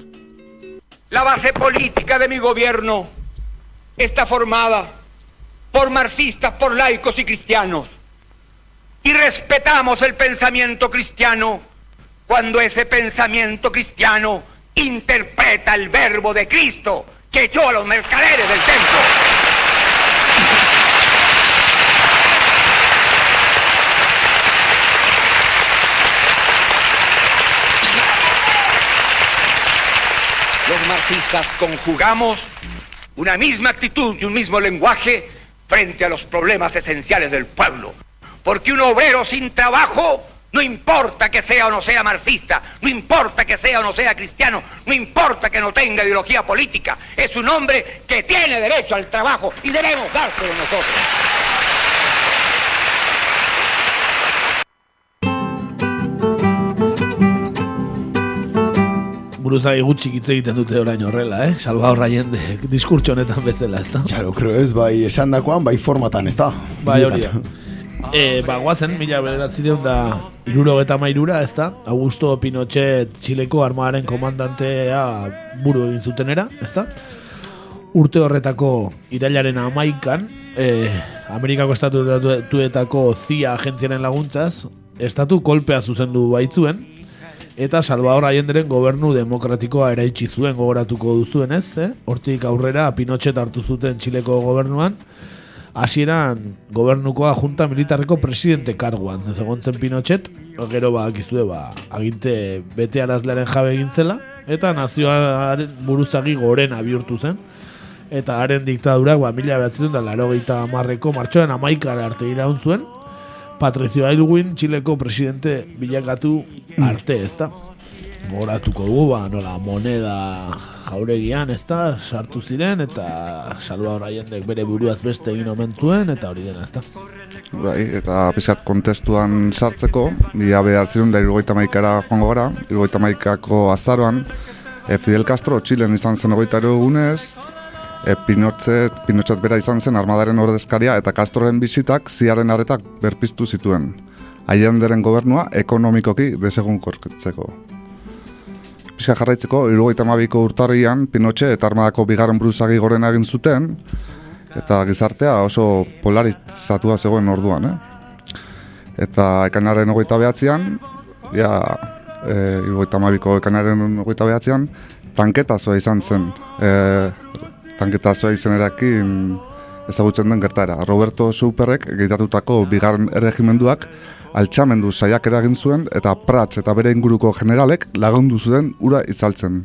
La base política de mi gobierno está formada por marxistas, por laicos y cristianos. Y respetamos el pensamiento cristiano cuando ese pensamiento cristiano interpreta el verbo de Cristo que echó a los mercaderes del templo. Los marxistas conjugamos una misma actitud y un mismo lenguaje frente a los problemas esenciales del pueblo. Porque un obrero sin trabajo, no importa que sea o no sea marxista, no importa que sea o no sea cristiano, no importa que no tenga ideología política, es un hombre que tiene derecho al trabajo y debemos dárselo nosotros. Buruzagi gutxik hitz egiten dute orain horrela, eh? Salva horra jende, diskurtso honetan bezala, ez da? Claro, creo ez, bai esan dakoan, bai formatan, ez da? Bai hori da. E, ba, guazen, mila bederatzireun da iruro mairura, ez da? Augusto Pinochet Txileko armadaren komandantea buru egin zutenera, ez da? Urte horretako irailaren amaikan, e, Amerikako estatuetako CIA agentziaren laguntzaz, estatu kolpea zuzendu baitzuen, eta Salvador Allenderen gobernu demokratikoa eraitsi zuen gogoratuko duzuen ez, eh? Hortik aurrera Pinochet hartu zuten Txileko gobernuan, hasieran gobernukoa junta militarreko presidente karguan, ez egontzen Pinochet, gero ba, akizue, ba, aginte bete arazlearen jabe egin zela, eta nazioaren buruzagi gorena bihurtu zen, eta haren diktadurak, ba, mila behatzen da, laro marreko martxoaren amaikara arte iraun zuen, Patricio Aylwin, Txileko presidente bilakatu arte, ez da? Goratuko dugu, ba, nola, moneda jauregian, ez da, sartu ziren, eta salua horra bere buruaz beste egin omen zuen, eta hori dena, ez da? Bai, eta pizkat kontestuan sartzeko, ia behar zirun da irgoita maikara joango gara, irgoita maikako azaroan, e, Fidel Castro Txilen izan zen ogoita egunez, e, Pinochet, Pinochet bera izan zen armadaren ordezkaria eta Castroren bizitak ziaren aretak berpiztu zituen. Aienderen gobernua ekonomikoki desegun korketzeko. Pizka jarraitzeko, irugaita mabiko urtarrian, Pinochet eta armadako bigarren bruzagi goren egin zuten, eta gizartea oso polarizatua zegoen orduan, eh? Eta ekanaren ogoita behatzean, ja, e, irugaita mabiko ekanaren ogoita behatzean, tanketazoa izan zen, e, tanketazoa izenerakin ezagutzen den gertara. Roberto Superrek egitatutako bigarren erregimenduak altxamendu saiak eragin zuen eta Prats eta bere inguruko generalek lagundu zuen ura itzaltzen.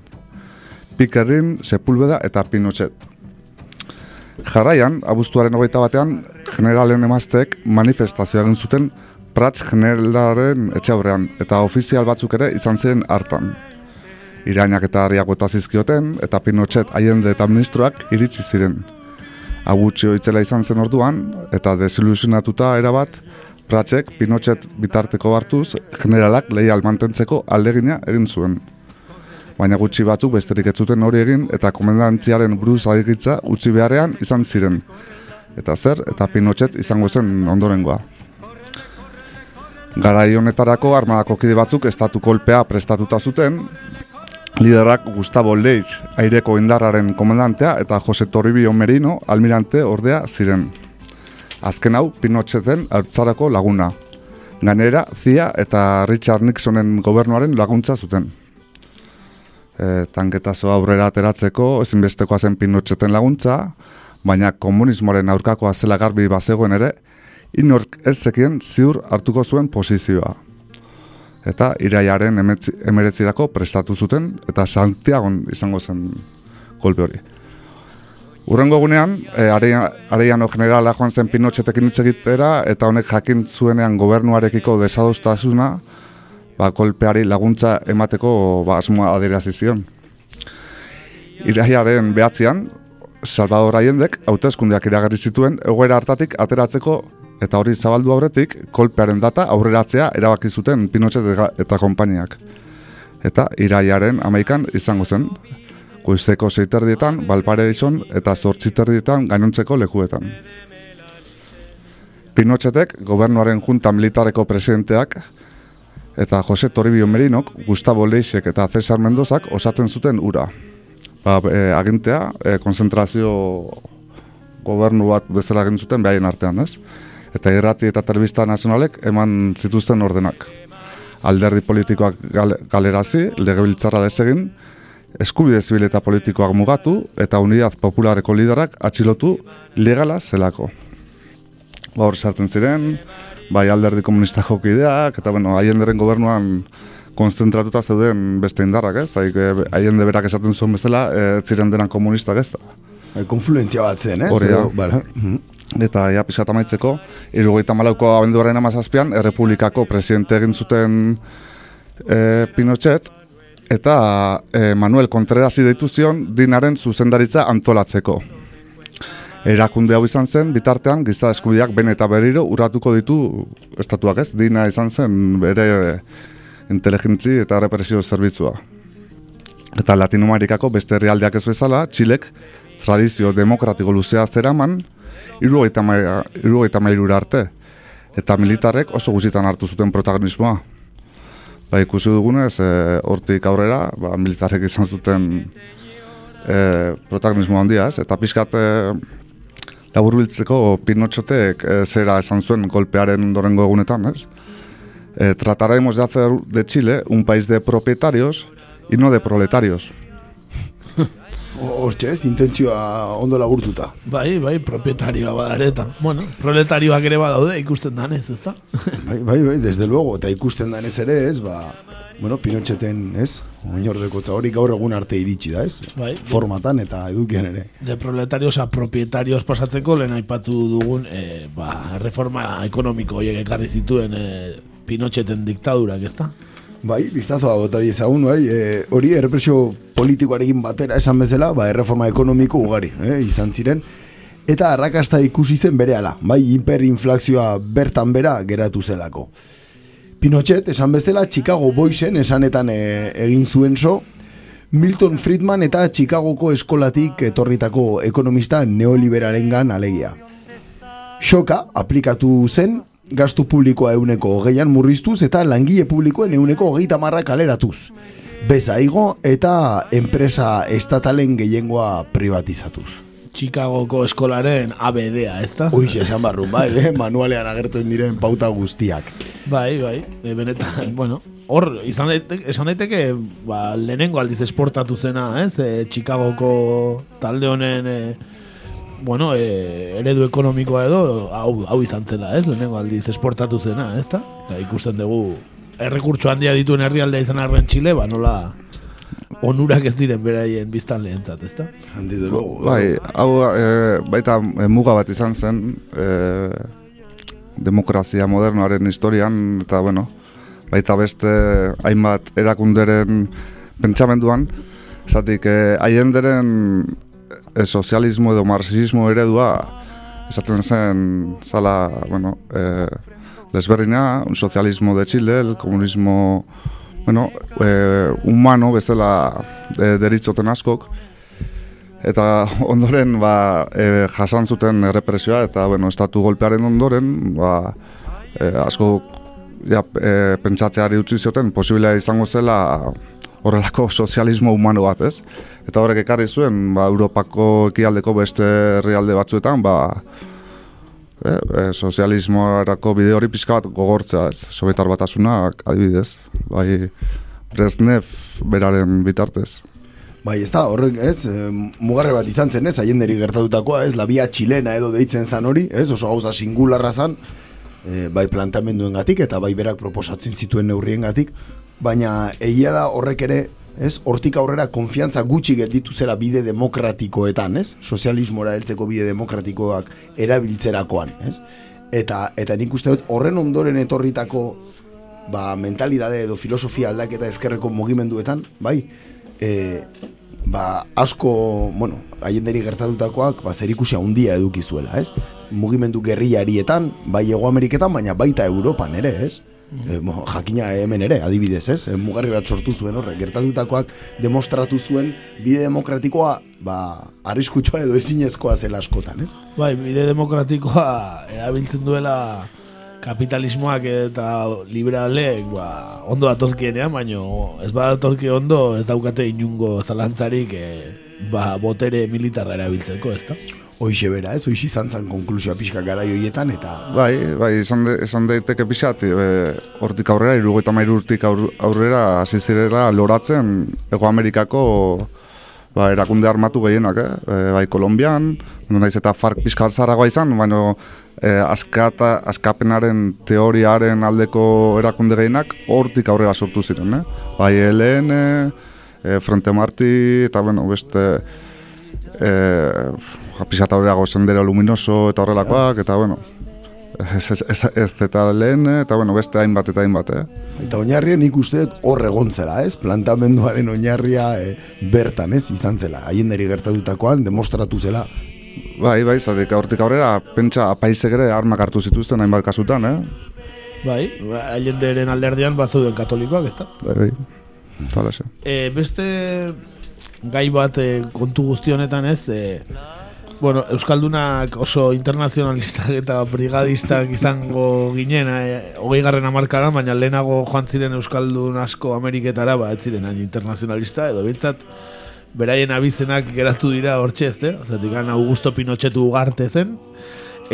Pikerrin, Sepulveda eta Pinochet. Jarraian, abuztuaren hogeita batean, generalen emazteek manifestazioa egin zuten Prats generalaren etxe eta ofizial batzuk ere izan ziren hartan irainak eta harriak bota zizkioten, eta Pinochet haiende eta ministroak iritsi ziren. Agutxio itzela izan zen orduan, eta desilusionatuta erabat, Pratzek Pinochet bitarteko hartuz, generalak lehi mantentzeko aldegina egin zuen. Baina gutxi batzuk besterik ez zuten hori egin eta komendantziaren buruz adikitza utzi beharrean izan ziren. Eta zer, eta Pinochet izango zen ondorengoa. Garai honetarako armadako kide batzuk estatu kolpea prestatuta zuten, Liderak Gustavo Leitz, aireko indarraren komandantea, eta Jose Torribio Merino, almirante ordea ziren. Azken hau, Pinocheten hartzarako laguna. Ganera, Zia eta Richard Nixonen gobernuaren laguntza zuten. E, tanketazo aurrera ateratzeko, ezinbestekoa zen Pinocheten laguntza, baina komunismoaren aurkakoa zela garbi bazegoen ere, inork ez zekien ziur hartuko zuen posizioa eta iraiaren emeretzirako prestatu zuten, eta Santiagon izango zen kolpe hori. Urrengo egunean, e, areiano generala joan zen Pinochetekin hitz egitera, eta honek jakin zuenean gobernuarekiko desadostasuna, ba, kolpeari laguntza emateko ba, asmoa adirazi zion. Iraiaren behatzean, Salvador Allendek hauteskundeak iragarri zituen egoera hartatik ateratzeko eta hori zabaldu aurretik kolpearen data aurreratzea erabaki zuten Pinochet eta konpainiak. Eta iraiaren amaikan izango zen, goizeko zeiterdietan, balpare izon eta zortziterdietan gainontzeko lekuetan. Pinochetek, gobernuaren junta militareko presidenteak, eta Jose Toribio Merinok, Gustavo Leixek eta Cesar Mendozak osatzen zuten ura. Ba, e, agintea, e, konzentrazio gobernu bat bezala egin zuten behaien artean, ez? Eta irrati eta telebista nazionalek eman zituzten ordenak. Alderdi politikoak galerazi, legebiltzarra desegin, eskubide zibil eta politikoak mugatu eta unidad populareko liderak atxilotu legala zelako. Hor sartzen ziren, bai alderdi komunistako kideak, eta bueno, haienderen gobernuan konzentratuta zeuden beste indarrak, ez? Haik, eh, haiende berak esaten zuen bezala, ez ziren denan komunistak ez da. Bai, Konfluentzia bat zen, ez? Hori da. Vale. Mhm. Eta ja pixkat amaitzeko, irugaita malauko abenduaren amazazpian, errepublikako presidente egin zuten e, Pinochet, eta e, Manuel Contreras deitu zion dinaren zuzendaritza antolatzeko. Erakunde hau izan zen, bitartean, giza eskubideak ben eta berriro urratuko ditu estatuak ez, dina izan zen bere inteligentzi eta represio zerbitzua. Eta Latinoamerikako beste herrialdeak ez bezala, Txilek tradizio demokratiko luzea zeraman, irugaita mairura arte. Eta militarrek oso guzitan hartu zuten protagonismoa. Ba, ikusi dugunez, e, hortik aurrera, ba, militarrek izan zuten e, protagonismo handia, ez? Eta pixkat e, laburbiltzeko Pinotxotek e, zera esan zuen golpearen ondorengo egunetan, ez? Eh, trataremos de hacer de Chile un país de propietarios y no de proletarios. Hortxe ez, intentzioa ondo lagurtuta. Bai, bai, propietarioa badareta. Bueno, proletarioak ere badaude ikusten danez, ezta? Bai, bai, bai, desde luego, eta ikusten danez ere ez, ba, bueno, Pinocheten, ez, oinordekotza hori gaur egun arte iritsi da, ez? Bai. Formatan eta edukian ere. De proletarios a propietarios pasatzeko lehen aipatu dugun eh, ba, reforma ekonomiko horiek ekarri zituen eh, Pinocheten diktadurak, ezta? Bai, biztazoa bota diezagun, bai, e, hori errepresio politikoarekin batera esan bezala, ba, erreforma ekonomiko ugari, eh, izan ziren. Eta arrakasta ikusi zen berehala, bai, hiperinflazioa bertan bera geratu zelako. Pinochet, esan bezala, Chicago Boysen esanetan e, egin zuen so, Milton Friedman eta Chicagoko eskolatik etorritako ekonomista neoliberalengan alegia. Xoka aplikatu zen, gastu publikoa euneko hogeian murriztuz eta langile publikoen euneko hogeita marra kaleratuz. Beza igo eta enpresa estatalen gehiengoa privatizatuz. Chicagoko eskolaren ABD-a, ezta? Uix, esan barru, bai, eh? manualean agertzen diren pauta guztiak. Bai, bai, e, benetan, bueno, hor, izan daiteke, esan daiteke, ba, lehenengo aldiz esportatu zena, ez? E, Chicagoko talde honen, e, bueno, e, eredu ekonomikoa edo, hau, hau izan zela, ez? Lehenengo aldiz esportatu zena, ez da? ikusten dugu, errekurtso handia dituen herrialdea izan arren Txile, ba, nola onurak ez diren beraien biztan lehentzat, ez da? Handi de luego. Bai, hau e, baita e, muga bat izan zen e, demokrazia modernoaren historian, eta bueno, baita beste hainbat erakunderen pentsamenduan, zatik e, haienderen e, sozialismo edo marxismo eredua esaten zen zala, bueno, e, desberdina, un socialismo de Chile, el comunismo bueno, e, humano bezala e, deritzoten askok, eta ondoren ba, e, jasan zuten errepresioa, eta bueno, estatu golpearen ondoren, ba, e, asko ja, e, pentsatzeari utzi zioten, posibilea izango zela horrelako sozialismo humano bat, ez? Eta horrek ekarri zuen, ba, Europako ekialdeko beste herrialde batzuetan, ba, e, e, sozialismoarako bide hori pixka bat gogortzea, ez? Sobietar batasunak, adibidez, bai, Brezhnev beraren bitartez. Bai, ez da, horrek, ez, e, mugarre bat izan zen, ez, haienderi gertatutakoa, ez, la via txilena edo deitzen zan hori, ez, oso gauza singularra zan, e, bai planteamenduen gatik, eta bai berak proposatzen zituen neurrien gatik, baina egia da horrek ere, ez, hortik aurrera konfiantza gutxi gelditu zera bide demokratikoetan, ez, sozialismora heltzeko bide demokratikoak erabiltzerakoan, ez, eta, eta nik uste dut horren ondoren etorritako ba, mentalidade edo filosofia aldaketa ezkerreko mugimenduetan, bai, e, ba, asko, bueno, haienderi gertatutakoak, ba, zer ikusia handia eduki zuela, ez? Mugimendu gerriarietan, bai Ego Ameriketan, baina baita Europan ere, ez? E, mo, jakina hemen ere, adibidez, ez? E, mugarri bat sortu zuen horrek, gertatutakoak demostratu zuen bide demokratikoa, ba, arriskutsua edo ezinezkoa zela askotan, ez? Bai, bide demokratikoa erabiltzen duela kapitalismoak eta liberalek ba, ondo datorkienean, baino ez badatorki ondo ez daukate inungo zalantzarik e, ba, botere militarra erabiltzeko, ez da? Hoixe bera, ez? Hoixe izan zan konklusioa pixka gara joietan, eta... Bai, bai, izan, de, izan daiteke pixat, e, hortik aurrera, irugoita mairu urtik aur, aurrera, hasi loratzen Ego Amerikako ba, erakunde armatu gehienak, eh? E, bai, Kolombian, naiz eta fark pixka zaragoa izan, baina e, askata, askapenaren teoriaren aldeko erakunde gehienak hortik aurrera sortu ziren, eh? Bai, LN, e, Frente Marti, eta bueno, beste... E, pixat aurreago sendero luminoso eta horrelakoak, eta bueno, ez, ez, ez, ez eta lehen, eta bueno, beste hainbat eta hainbat, eh? Eta oinarria nik uste hor egontzera, ez? Plantamenduaren oinarria e, bertan, ez? Izan zela, haienderi gertatutakoan, demostratu zela. Bai, bai, zatik hortik aurrera, pentsa apaizek ere armak hartu zituzten hainbat kasutan, eh? Bai, haienderen alderdian bazuden katolikoak, ez da? Bai, bai, tala e, Beste gai bat e, kontu guzti honetan ez, e, Bueno, Euskaldunak oso internazionalistak eta brigadistak izango ginen eh, hogei garren amarkara, baina lehenago joan ziren Euskaldun asko Ameriketara, ba, ez ziren hain internazionalista, edo bintzat, beraien abizenak geratu dira hortxe ez, eh? Zatik, Augusto Pinotxetu ugarte zen,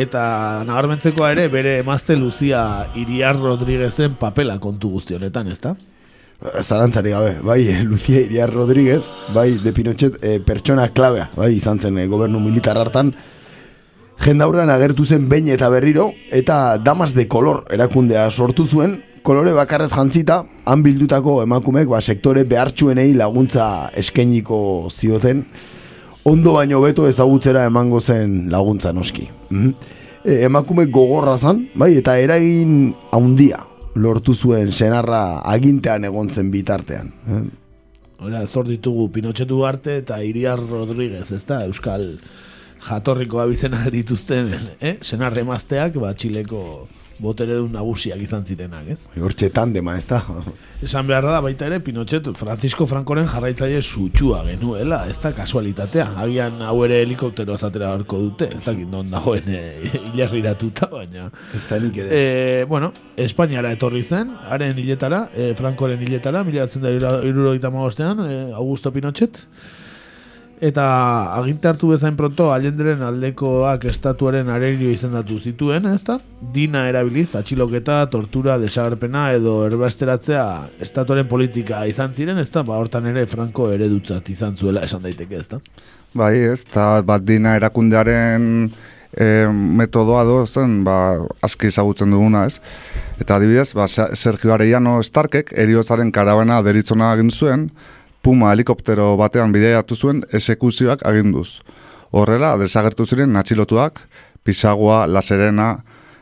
eta nagarmentzekoa ere, bere emazte Lucia Iriar Rodríguezen papela kontu guzti honetan, ez da? Zarantzari gabe, bai, Lucia Iriar Rodríguez, bai, de Pinochet, e, pertsona klabea, bai, izan zen e, gobernu militar hartan, jendaurrean agertu zen behin eta berriro, eta damas de kolor erakundea sortu zuen, kolore bakarrez jantzita, han bildutako emakumek, ba, sektore behartxuenei laguntza eskeniko zioten, ondo baino beto ezagutzera emango zen laguntza noski. Mm e, emakume gogorra zan, bai, eta eragin haundia, lortu zuen senarra agintean egon zen bitartean. Eh? Hora, zor ditugu Pinotxetu arte eta Iriar Rodríguez, ezta? Euskal jatorriko abizenak dituzten, eh? Senarre mazteak, ba, Txileko botere du nagusiak izan zirenak, ez? Hortxe tandema, ez da? Esan behar da, baita ere, Pinochet, Francisco Francoren jarraitzaile sutxua genuela, ez da kasualitatea. Agian hau ere helikoptero azatera barko dute, ez da gindon dagoen e, baina... Ez da nik ere. E, bueno, Espainiara etorri zen, haren hiletara, e, Francoren hiletara, mila batzen da irurogeita magostean, e, Augusto Pinochet, Eta aginte hartu bezain pronto Allenderen aldekoak estatuaren arerio izendatu zituen, ez da? Dina erabiliz, atxiloketa, tortura, desagarpena edo erbasteratzea estatuaren politika izan ziren, ez da? Ba, hortan ere Franco eredutzat izan zuela esan daiteke, ez da? Bai, ez, eta bat dina erakundearen e, metodoa dozen, ba, aski ezagutzen duguna, ez? Eta adibidez, ba, Sergio Arellano Starkek eriotzaren karabana deritzona egin zuen, Puma helikoptero batean bideiatu zuen esekuzioak aginduz. Horrela, desagertu ziren atxilotuak, Pisagua, La Serena,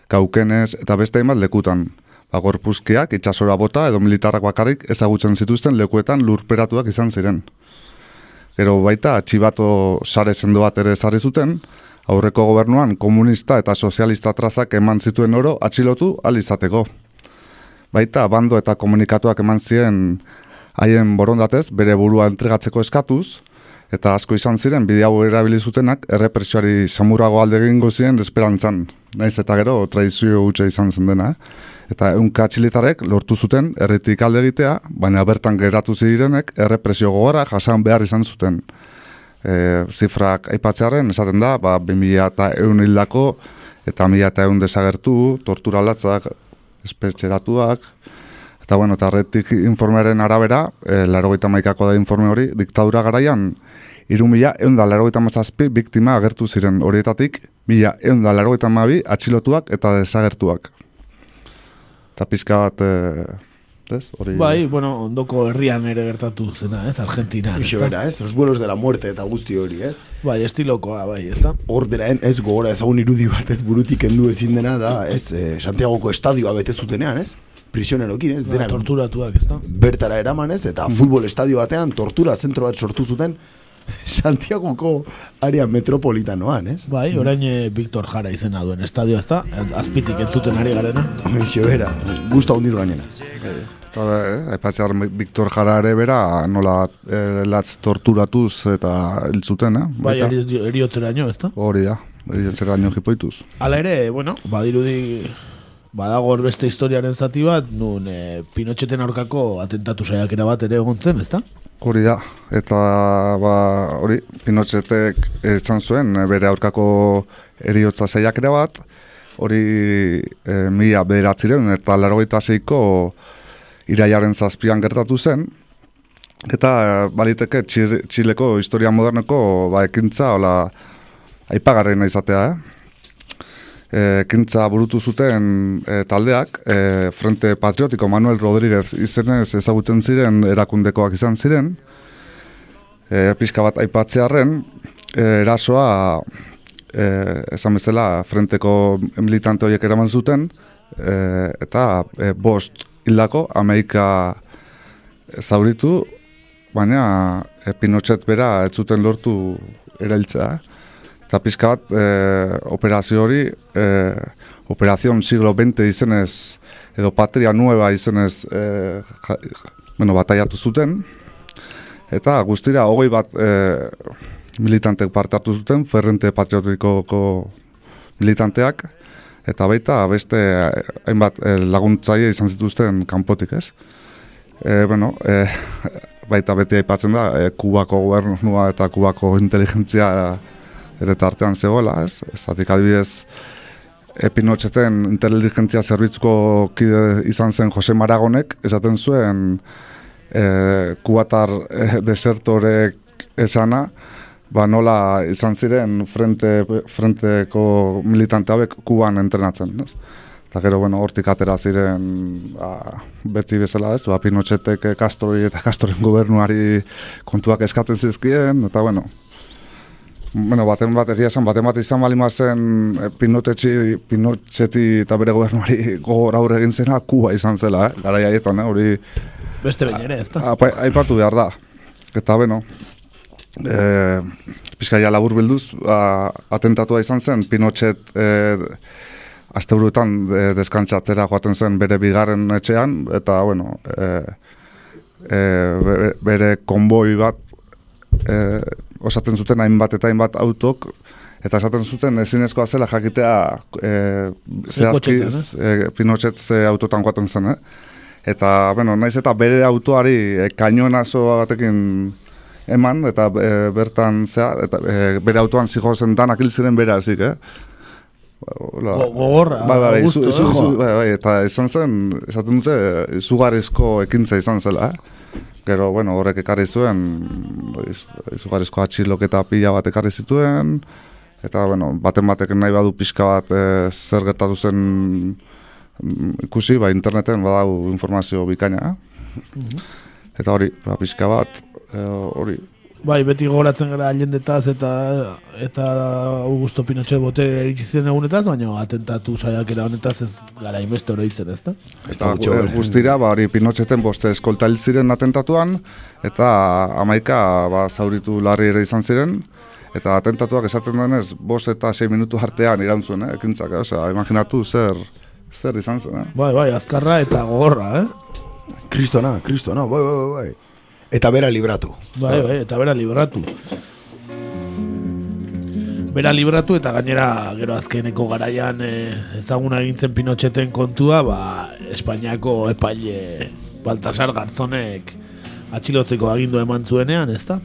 Kaukenez eta beste hainbat lekutan. Agorpuzkiak itxasora bota edo militarrak bakarrik ezagutzen zituzten lekuetan lurperatuak izan ziren. Gero baita, atxibato sare zendo bat ere ezarri zuten, aurreko gobernuan komunista eta sozialista trazak eman zituen oro atxilotu alizateko. Baita, bando eta komunikatuak eman ziren haien borondatez bere burua entregatzeko eskatuz, eta asko izan ziren bide hau erabili zutenak errepresioari samurago alde egingo ziren esperantzan. Naiz eta gero tradizio gutxe izan zen dena. Eta eunka txilitarek lortu zuten erretik alde egitea, baina bertan geratu zirenek errepresio gogora jasan behar izan zuten. E, zifrak aipatzearen esaten da, ba, 2000 eta eun hildako eta 2000 eta eun desagertu, tortura latzak, espetxeratuak, Eta bueno, eta retik informearen arabera, e, laro maikako da informe hori, diktadura garaian, iru mila eunda laro mazazpi biktima agertu ziren horietatik, mila eunda laro mabi atxilotuak eta desagertuak. Eta pizka bat, e, ez? Hori... Bai, bueno, ondoko herrian ere gertatu zena, ez? Argentina. ez? Bera, ez? Los vuelos de la muerte eta guzti hori, ez? Bai, estilokoa, bai, ez da? Hor dira, ez gogora ezagun irudi bat ez burutik endu ezin dena da, ez? Eh, Santiagoko estadioa bete zutenean, ez? Prisionerokin, ez? Dena, torturatuak, ez da? Bertara eraman, ez? Eta futbol estadio batean tortura zentro bat sortu zuten Santiagoko area metropolitanoan, ez? Bai, orain eh, Victor Jara izena duen estadio, ez da? Azpitik entzuten ari garena. Eixo, bera, guzta hundiz gainera. Eta, eh, Victor Jara ere bera, nola eh, latz torturatuz eta hiltzuten, eh? Bai, eriotzera ez da? Hori da, eriotzera nio jipoituz. Hala ere, bueno, badirudi badago hor beste historiaren zati bat, nun e, Pinocheten aurkako atentatu saiakera bat ere egon zen, ezta? Hori da, eta ba, hori, Pinochetek izan zuen e, bere aurkako eriotza saiakera bat, hori e, mila bederatziren eta larogeita zeiko iraiaren zazpian gertatu zen, eta baliteke Txir- Txileko historia moderneko ba, ekintza, hola, aipagarrena izatea, eh? E, ekintza burutu zuten e, taldeak, e, Frente Patriotiko Manuel Rodríguez izenez ezagutzen ziren erakundekoak izan ziren, e, pixka bat aipatzearren, e, erasoa e, esan bezala frenteko militante horiek eraman zuten, e, eta e, bost hildako, Amerika zauritu, baina e, Pinochet bera ez zuten lortu erailtzea. Eta pixka bat, e, operazio hori, e, operazion siglo XX izenez, edo patria nueva izenez, e, ja, bueno, bataiatu zuten, eta guztira hogei bat e, militantek parte hartu zuten, Ferrente Patriotikoko militanteak, eta baita beste hainbat laguntzaile izan zituzten kanpotik, ez? E, bueno, e, baita beti aipatzen da, e, Kubako gobernua eta Kubako inteligentzia ere tartean zegoela, ez? Zatik adibidez, e, Pinocheten inteligentzia zerbitzuko kide izan zen Jose Maragonek, esaten zuen e, kubatar e, desertorek esana, ba nola izan ziren frente, frenteko militante hauek kuban entrenatzen, ez? Eta gero, bueno, hortik atera ziren ba, beti bezala ez, ba, Pinochetek Castroi eta Castroren gobernuari kontuak eskatzen zizkien, eta bueno, bueno, baten bat egia esan, baten bat izan bali zen eh, Pinotetxi, Pinotxeti eta bere gobernuari gogor aurre egin zena, Kuba izan zela, eh? gara jaietan, eh? hori Beste behin ere, ez da? aipatu behar da. Eta beno, e, pizkaia labur bilduz, a, atentatua izan zen, Pinochet e, asteburuetan e, deskantzatzera joaten zen bere bigarren etxean, eta bueno, e, e, bere konboi bat e, osaten zuten hainbat eta hainbat autok, eta esaten zuten ezinezkoa zela jakitea e, zehazki e, Pinochet ze autotan joaten zen, eh? Eta, bueno, naiz eta bere autoari e, kainonazo batekin eman, eta e, bertan zea, eta e, bere autoan zijo zen danak hil ziren bere azik, eh? Hola. Go- gogorra, bai, bai, gustu, zu- zu- eh, zu- joa. bai, bai, eta izan zen, esaten dute, izugarrizko ekintza izan zela, eh? Gero, bueno, horrek ekarri zuen, iz- izugarrizko atxiloketa pila bat ekarri zituen, eta, bueno, baten batek nahi badu pixka bat e, zer gertatu zen mm, ikusi, ba, interneten badau informazio bikaina, eh? Eta hori, ba, pixka bat, e, hori, Bai, beti goratzen gara allendetaz eta eta Augusto Pinochet botere iritsi zen egunetaz, baina atentatu saiakera honetaz ez gara inbeste oroitzen, ezta? Eta e, guztira, ba, hori Pinocheten boste eskolta hil ziren atentatuan, eta amaika ba, zauritu larri ere izan ziren, eta atentatuak esaten denez, bost eta sei minutu artean irantzuen, eh, ekintzak, eh? Osea, imaginatu zer, zer izan zen, eh? Bai, bai, azkarra eta gogorra, eh? Kristona, kristona, bai, bai, bai, bai. Eta bera libratu. Bai, bai, eta bera libratu. Bera libratu eta gainera gero azkeneko garaian eh, ezaguna egintzen Pinocheten kontua, ba, Espainiako epaile Baltasar Garzonek atxilotzeko agindu eman zuenean, ezta?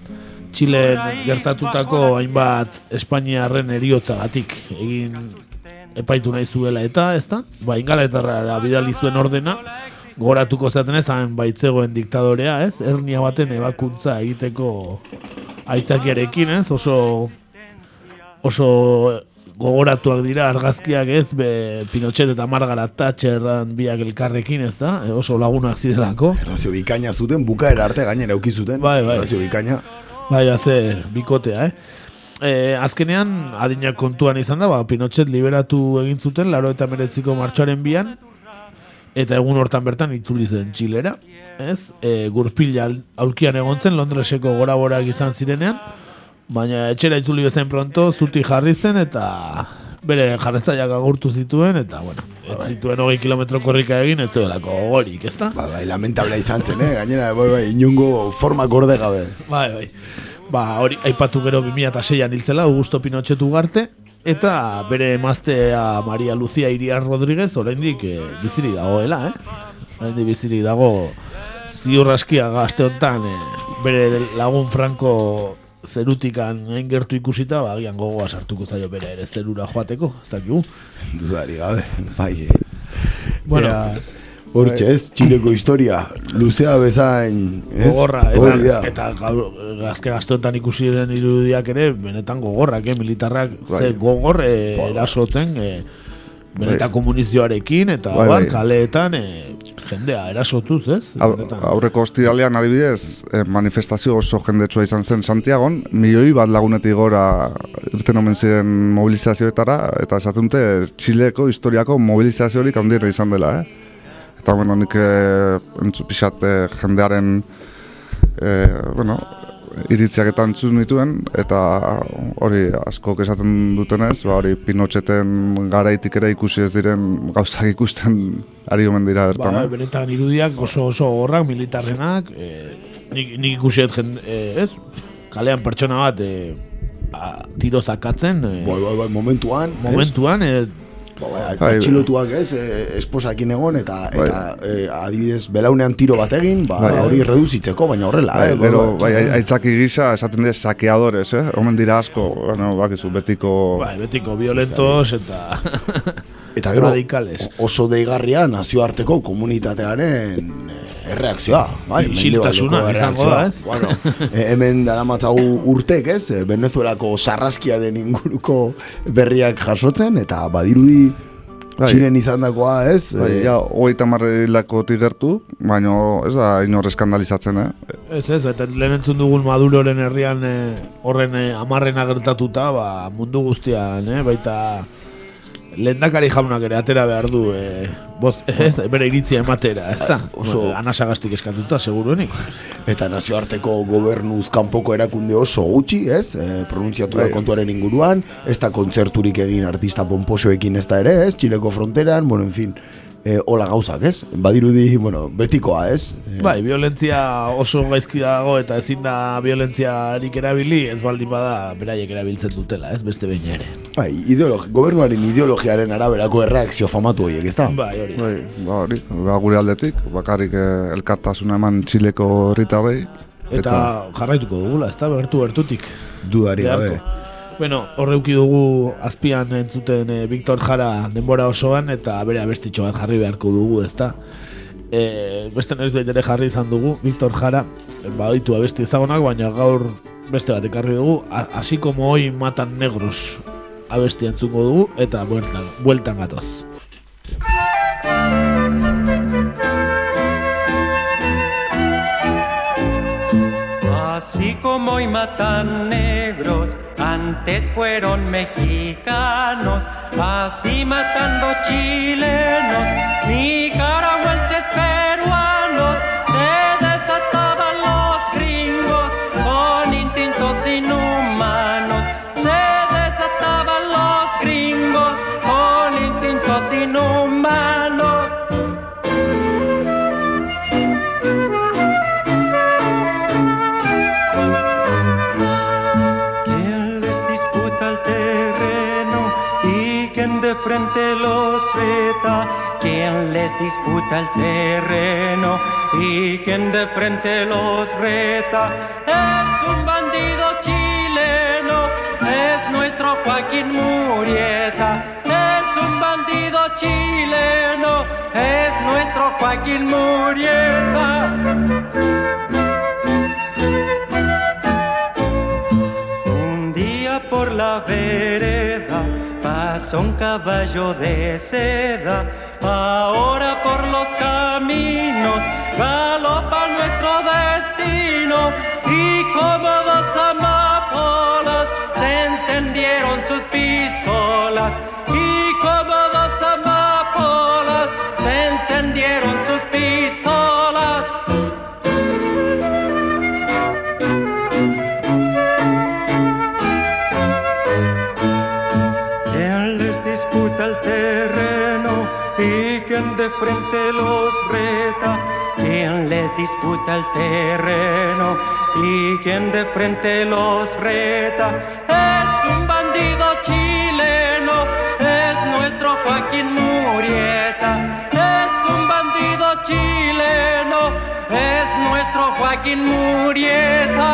Txilen gertatutako hainbat Espainiarren eriotzagatik egin epaitu nahi zuela eta, ezta? Ba, ingalaterra bidali zuen ordena, goratuko zaten ez, hain baitzegoen diktadorea, ez? Ernia baten ebakuntza egiteko aitzakiarekin, ez? Oso oso gogoratuak dira argazkiak ez, be, Pinochet eta Margaret Thatcheran biak elkarrekin, ez da? E, oso lagunak zirelako. Erlazio bikaina zuten, bukaera arte gainera auki zuten. Bai, bai. Erlazio bikaina. Bai, haze, bikotea, eh? E, azkenean, adinak kontuan izan da, ba, Pinochet liberatu egin zuten, laro eta meretziko martxoaren bian, eta egun hortan bertan itzuli zen Txilera, ez? E, gurpila aulkian egon zen, Londreseko gora izan zirenean, baina etxera itzuli bezain pronto, zuti jarri zen, eta bere jarretzaiak agurtu zituen, eta, bueno, ez zituen hogei kilometro korrika egin, ez zuelako gorik, ez da? Bai, bai, lamentabla izan zen, eh? Gainera, bai, bai, inungo forma gorde gabe. Bai, bai. Ba, hori aipatu gero 2006an hiltzela Augusto Pinochet ugarte Eta bere emaztea Maria Lucia Iriar Rodríguez oraindik eh, bizirik dagoela, eh? Oraindik bizirik dago ziur askia gazte honetan eh, bere lagun Franco zerutikan hain gertu ikusita, ba, agian gogoa sartuko zaio bere ere zerura joateko, ez dakigu. Dudari gabe, bai. eh. Bueno, Ea, Hortxe ez, Txileko historia, luzea bezain, ez? Gogorra, eta, eta gazke gazteotan ikusi den irudiak ere, benetan gogorrak, eh, militarrak, Bai. ze gogor eh, erasotzen, eh, benetan komunizioarekin, eta Bai, bar, bai. kaleetan, eh, jendea erasotuz, ez? Benetan. aurreko ostiralean adibidez, manifestazio oso jendetsua izan zen Santiagon, milioi bat lagunetik gora irten omen ziren mobilizazioetara, eta esaten dute Txileko historiako mobilizaziorik handiena izan dela, eh? Eta, bueno, nik eh, entzu pixat eh, jendearen, eh, bueno, iritziak eta entzun dituen, eta hori askok esaten dutenez, ba hori Pinocheten garaitik ere ikusi ez diren gauzak ikusten ari omen dira Ba, bertan. eh? benetan irudiak oso oso gogorrak, militarrenak, eh, nik, nik ikusi jen, eh, ez? Kalean pertsona bat, eh, a, tiro zakatzen, eh, Bai, bai, bai, momentuan, ez? momentuan, eh, Bai, Bai, atxilotuak ez, eh, esposakin egon eta, Bai. eta eh, adibidez belaunean tiro bat egin, ba, Bai. hori reduzitzeko, baina horrela, Bai, eh, gero, bai, bai, aitzaki gisa, esaten dira sakeadores, eh? Omen dira asko, bueno, bakizu, betiko... bai, betiko violentos eta Eta gero radicales. oso deigarria nazioarteko komunitatearen eh, erreakzioa, bai, Isiltasuna mendebaldeko izango da, erreakzioa. ez? Bueno, eh, hemen daramatzagu urtek, ez? eh, Venezuelako sarraskiaren inguruko berriak jasotzen eta badirudi Bai. Txiren izandakoa, ez? Bai, Eh, ja, hogeita marrelako tigertu, baina ez da inor eskandalizatzen, eh? Ez ez, eta lehen entzun dugun Maduroren herrian eh, horren eh, amarrena gertatuta, ba, mundu guztian, eh, baita lehendakari jaunak ere atera behar du, eh, boz, ez, bere iritzia ematera, ez da? Oso- Bueno, anasagastik eskatuta, seguruenik. Eta nazioarteko gobernuz kanpoko erakunde oso gutxi, ez? E, pronuntziatu da Bai. kontuaren inguruan, ez da kontzerturik egin artista pomposoekin ez da ere, ez? Txileko fronteran, bueno, en fin, e, hola gauzak, ez? Badirudi, bueno, betikoa, ez? E, Bai, violentzia oso gaizki dago eta ezin da violentziarik erabili, ez baldin bada beraiek erabiltzen dutela, ez beste behin ere. bai, ideolog, gobernuaren ideologiaren araberako erreakzio famatu horiek, ez da? Bai, hori. Bai, ba, hori, ba, gure aldetik, bakarrik eh, elkartasuna eman txileko herritarrei. Eta, jarraituko dugula, ez da, bertu bertutik. Dudari gabe. Bueno, horreuki dugu azpian entzuten e, Victor Jara denbora osoan eta bere abestitxo bat jarri beharko dugu, ezta? E, beste noiz ere jarri izan dugu, Victor Jara, baditu abesti ezagunak, baina gaur beste bat ekarri dugu, así como hoy matan negros abesti entzungo dugu, eta bueltan, bueltan gatoz. Así como hoy matan negros, antes fueron mexicanos, así matando chilenos, nicaragüenses, les disputa el terreno y quien de frente los reta, es un bandido chileno, es nuestro Joaquín Murieta, es un bandido chileno, es nuestro Joaquín Murieta. Un día por la vereda un caballo de seda, ahora por los caminos galopa nuestro destino y como disputa el terreno y quien de frente los reta, es un bandido chileno Joaquín Murieta es un bandido chileno, es nuestro Joaquín Murieta.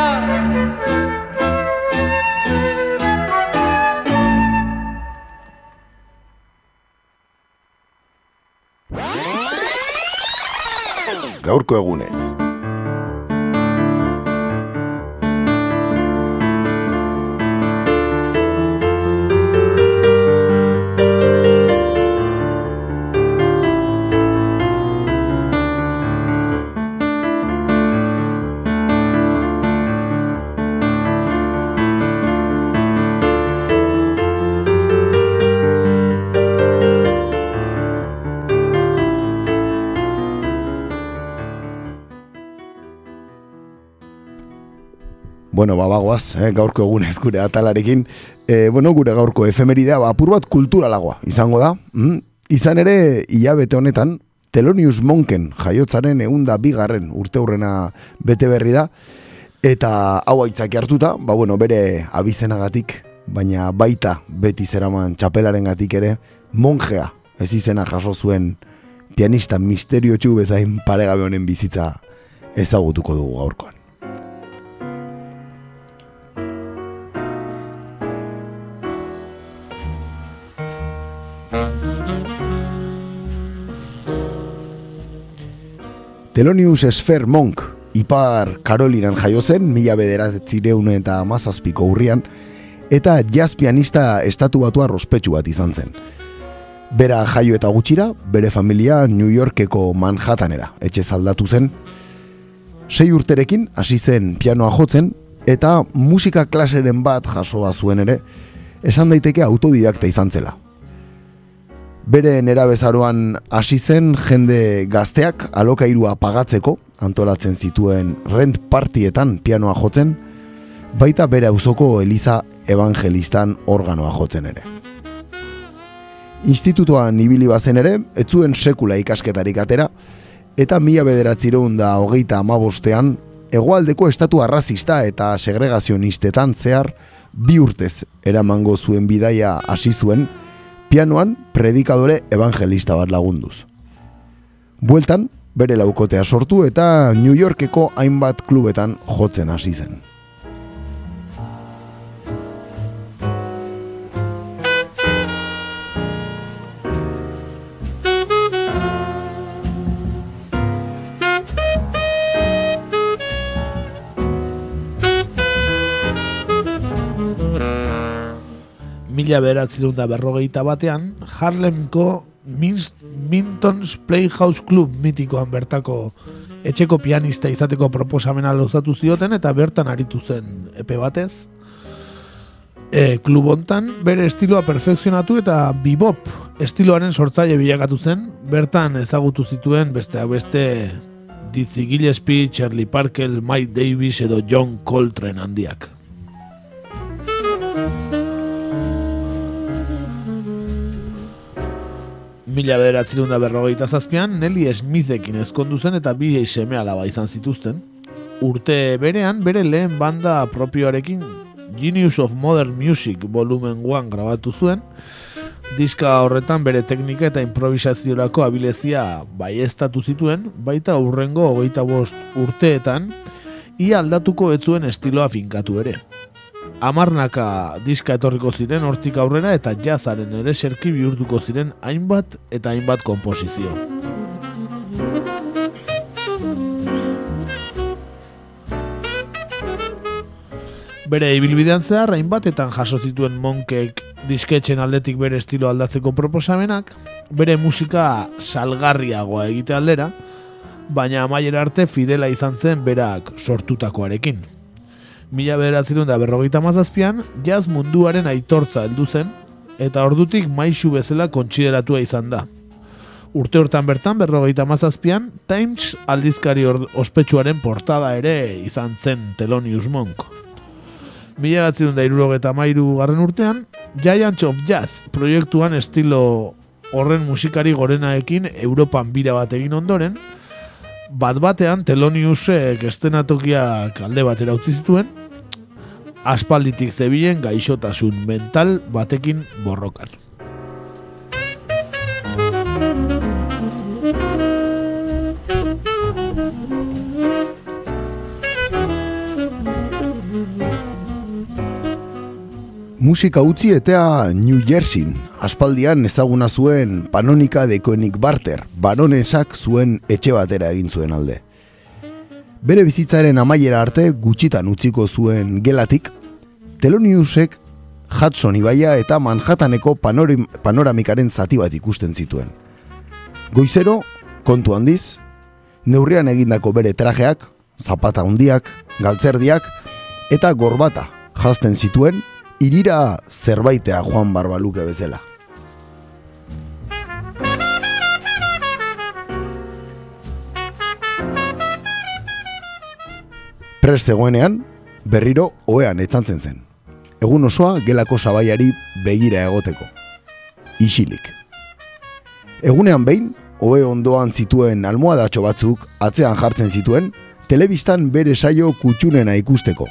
Gaurko egunez. Bueno, babagoaz, eh, gaurko egunez gure atalarekin. E, bueno, gure gaurko efemeridea, ba, apur bat kulturalagoa izango da. Mm? Izan ere, hilabete honetan, Telonius Monken jaiotzaren eunda bigarren urte hurrena bete berri da. Eta hau aitzaki hartuta, ba, bueno, bere abizenagatik, baina baita beti zeraman txapelaren gatik ere, monjea ez izena jaso zuen pianista misterio txu bezain paregabe honen bizitza ezagutuko dugu gaurkoan. Telonius Esfer Monk, Ipar Karolinan jaio zen, mila bederatzireun eta amazazpiko urrian, eta jazz pianista estatu batua rospetsu bat izan zen. Bera jaio eta gutxira, bere familia New Yorkeko Manhattanera, etxe zaldatu zen. Sei urterekin hasi zen pianoa jotzen, eta musika klaseren bat jasoa zuen ere, esan daiteke autodidakta izan zela. Bere nera bezaroan hasi zen jende gazteak alokairua pagatzeko, antolatzen zituen rent partietan pianoa jotzen, baita bere auzoko Eliza Evangelistan organoa jotzen ere. Institutoan ibili bazen ere, ez zuen sekula ikasketarik atera, eta mila bederatzireun da hogeita amabostean, hegoaldeko estatu arrazista eta segregazionistetan zehar bi urtez eramango zuen bidaia hasi zuen, pianoan predikadore evangelista bat lagunduz. Bueltan, bere laukotea sortu eta New Yorkeko hainbat klubetan jotzen hasi zen. Mila beratzerun da berrogeita batean, Harlemko Mintons Playhouse Club mitikoan bertako etxeko pianista izateko proposamena lozatu zioten eta bertan aritu zen epe batez. E, klub hontan bere estiloa perfekzionatu eta bebop estiloaren sortzaile bilakatu zen, bertan ezagutu zituen beste beste Dizzy Gillespie, Charlie Parker, Mike Davis edo John Coltrane handiak. Mila bederatzerun da berrogeita zazpian, Nelly Smithekin ezkondu zen eta bi seme alaba izan zituzten. Urte berean, bere lehen banda propioarekin Genius of Modern Music volumen 1 grabatu zuen, diska horretan bere teknika eta improvisaziorako abilezia baiestatu zituen, baita urrengo hogeita bost urteetan, ia aldatuko ez zuen estiloa finkatu ere. Amarnaka diska etorriko ziren hortik aurrera eta jazaren ere serki bihurtuko ziren hainbat eta hainbat konposizio. Bere ibilbidean zehar hainbatetan jaso zituen monkek disketxen aldetik bere estilo aldatzeko proposamenak, bere musika salgarriagoa egite aldera, baina amaiera arte fidela izan zen berak sortutakoarekin. Mila bederatzerun da berrogeita mazazpian, jazz munduaren aitortza heldu zen, eta ordutik maixu bezala kontsideratua izan da. Urte hortan bertan berrogeita mazazpian, Times aldizkari ospetsuaren portada ere izan zen Telonius Monk. Mila bederatzerun da irurogeta mairu garren urtean, Giants of Jazz proiektuan estilo horren musikari gorenaekin Europan bira bat egin ondoren, bat batean Teloniusek estenatokiak alde batera utzi zituen, aspalditik zebilen gaixotasun mental batekin borrokan. Musika utzi eta New Jerseyn, aspaldian ezaguna zuen Panonika de Koenig Barter, baronesak zuen etxe batera egin zuen alde. Bere bizitzaren amaiera arte gutxitan utziko zuen gelatik, Teloniusek Hudson ibaia eta Manhattaneko panorim, panoramikaren zati bat ikusten zituen. Goizero, kontu handiz, neurrian egindako bere trajeak, zapata handiak, galtzerdiak eta gorbata jazten zituen irira zerbaitea Juan Barbaluke bezala. Prest zegoenean, berriro oean etzantzen zen. Egun osoa gelako sabaiari begira egoteko. Isilik. Egunean behin, oe ondoan zituen almohadatxo batzuk atzean jartzen zituen, telebistan bere saio kutxunena ikusteko.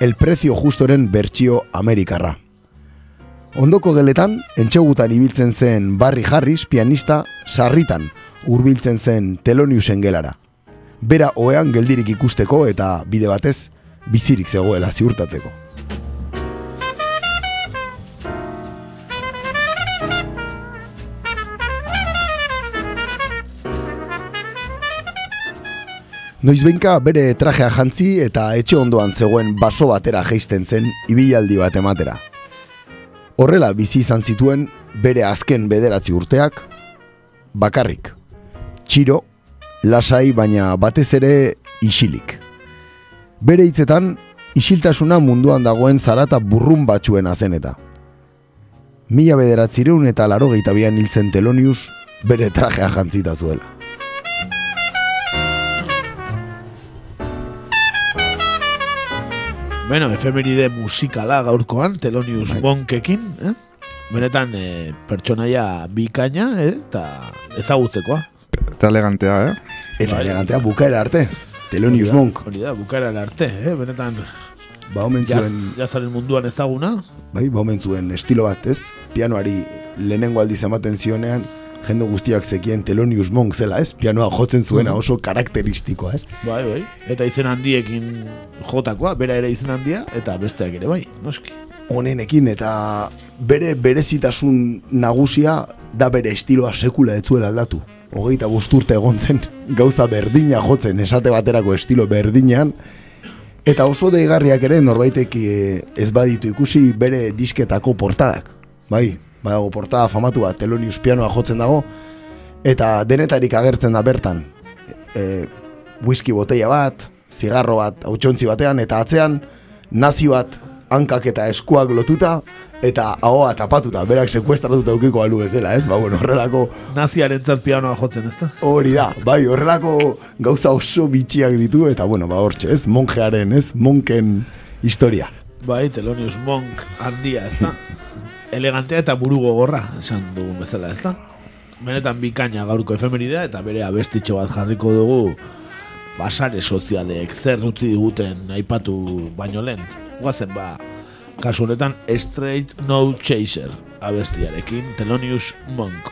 El prezio justoren bertsio Amerikarra. Ondoko geletan, entxegutan ibiltzen zen Barry Harris pianista sarritan hurbiltzen zen Teloniusen gelara. Bera oean geldirik ikusteko eta bide batez bizirik zegoela ziurtatzeko. Noizbenka bere trajea jantzi eta etxe ondoan zegoen baso batera geisten zen ibilaldi bat ematera. Horrela bizi izan zituen bere azken bederatzi urteak, bakarrik. Txiro, lasai baina batez ere isilik. Bere hitzetan, isiltasuna munduan dagoen zarata burrun batzuen azeneta. Mila bederatzireun eta laro gehietabian hiltzen telonius bere trajea jantzita zuela. Bueno, efemeride musikala gaurkoan, Telonius Monkekin, eh? Benetan, eh, pertsonaia bikaina, eh? Eta ezagutzekoa. Eta elegantea, eh? Eta elegantea bukaera arte. Telonius Monk. Hori da, bukaera arte, eh? Benetan, Ba, omen zuen... jazaren munduan ezaguna. Bai, ba, omen zuen estilo bat, ez? Pianoari lehenengo aldiz ematen zionean, jende guztiak zekien Telonius Monk zela, ez? Pianoa jotzen zuena oso karakteristikoa, ez? Bai, bai. Eta izen handiekin jotakoa, bera ere izen handia, eta besteak ere bai, noski. Honenekin eta bere berezitasun nagusia da bere estiloa sekula etzuela aldatu. Hogeita bosturte egon zen gauza berdina jotzen, esate baterako estilo berdinean, Eta oso deigarriak ere norbaitek eh, ez baditu ikusi bere disketako portadak. Bai, badago portada famatu bat, Telonius pianoa jotzen dago, eta denetarik agertzen da bertan. E, whisky botella bat, zigarro bat, hautsontzi batean, eta atzean, nazi bat hankak eta eskuak lotuta, eta ahoa tapatuta, berak sekuestratuta eukiko alu ez dela, ez? Ba, bueno, horrelako... Naziaren pianoa jotzen, ez da? Hori da, bai, horrelako gauza oso bitxiak ditu, eta bueno, ba, hortxe, ez? Monjearen, ez? Monken historia. Bai, Telonius Monk handia, ez da? Elegantea eta buru gogorra, esan dugun bezala, ez da? Benetan bikaina gaurko efemeridea, eta bere abestitxo bat jarriko dugu basare sozialeek zer utzi diguten aipatu baino lehen. Guazen, ba, kasu honetan Straight No Chaser abestiarekin Telonius Monk.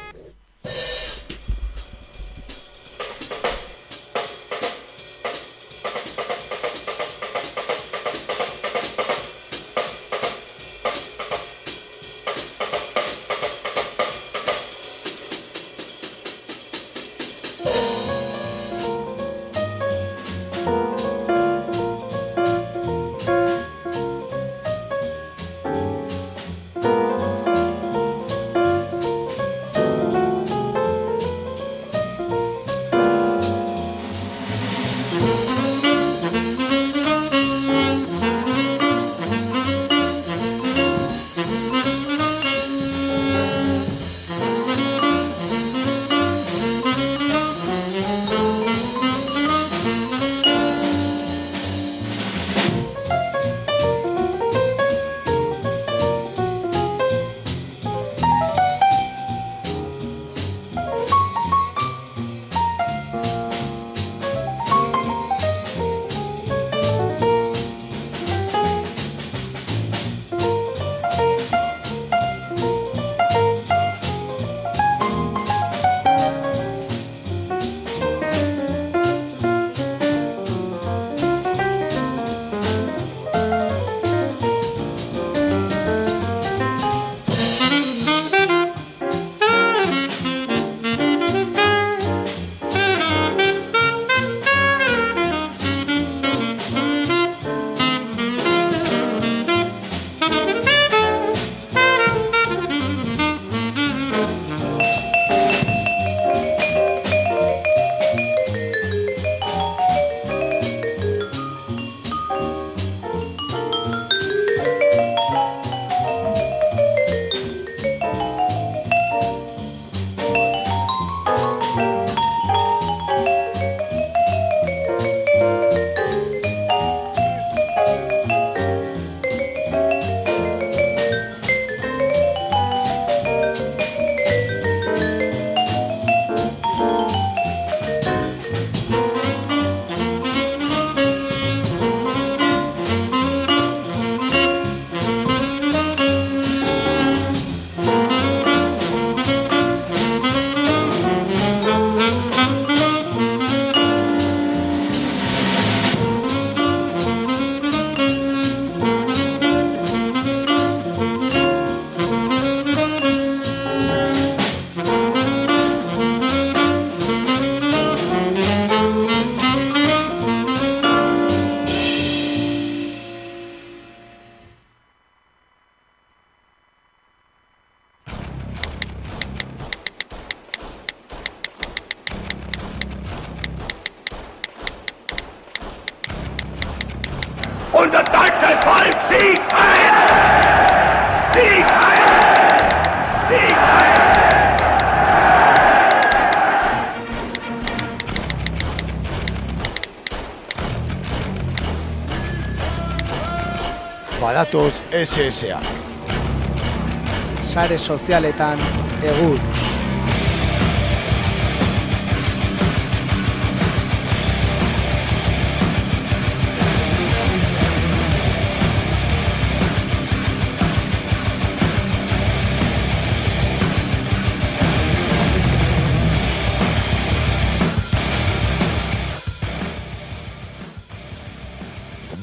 Badatoz SSA. Sare sozialetan egur.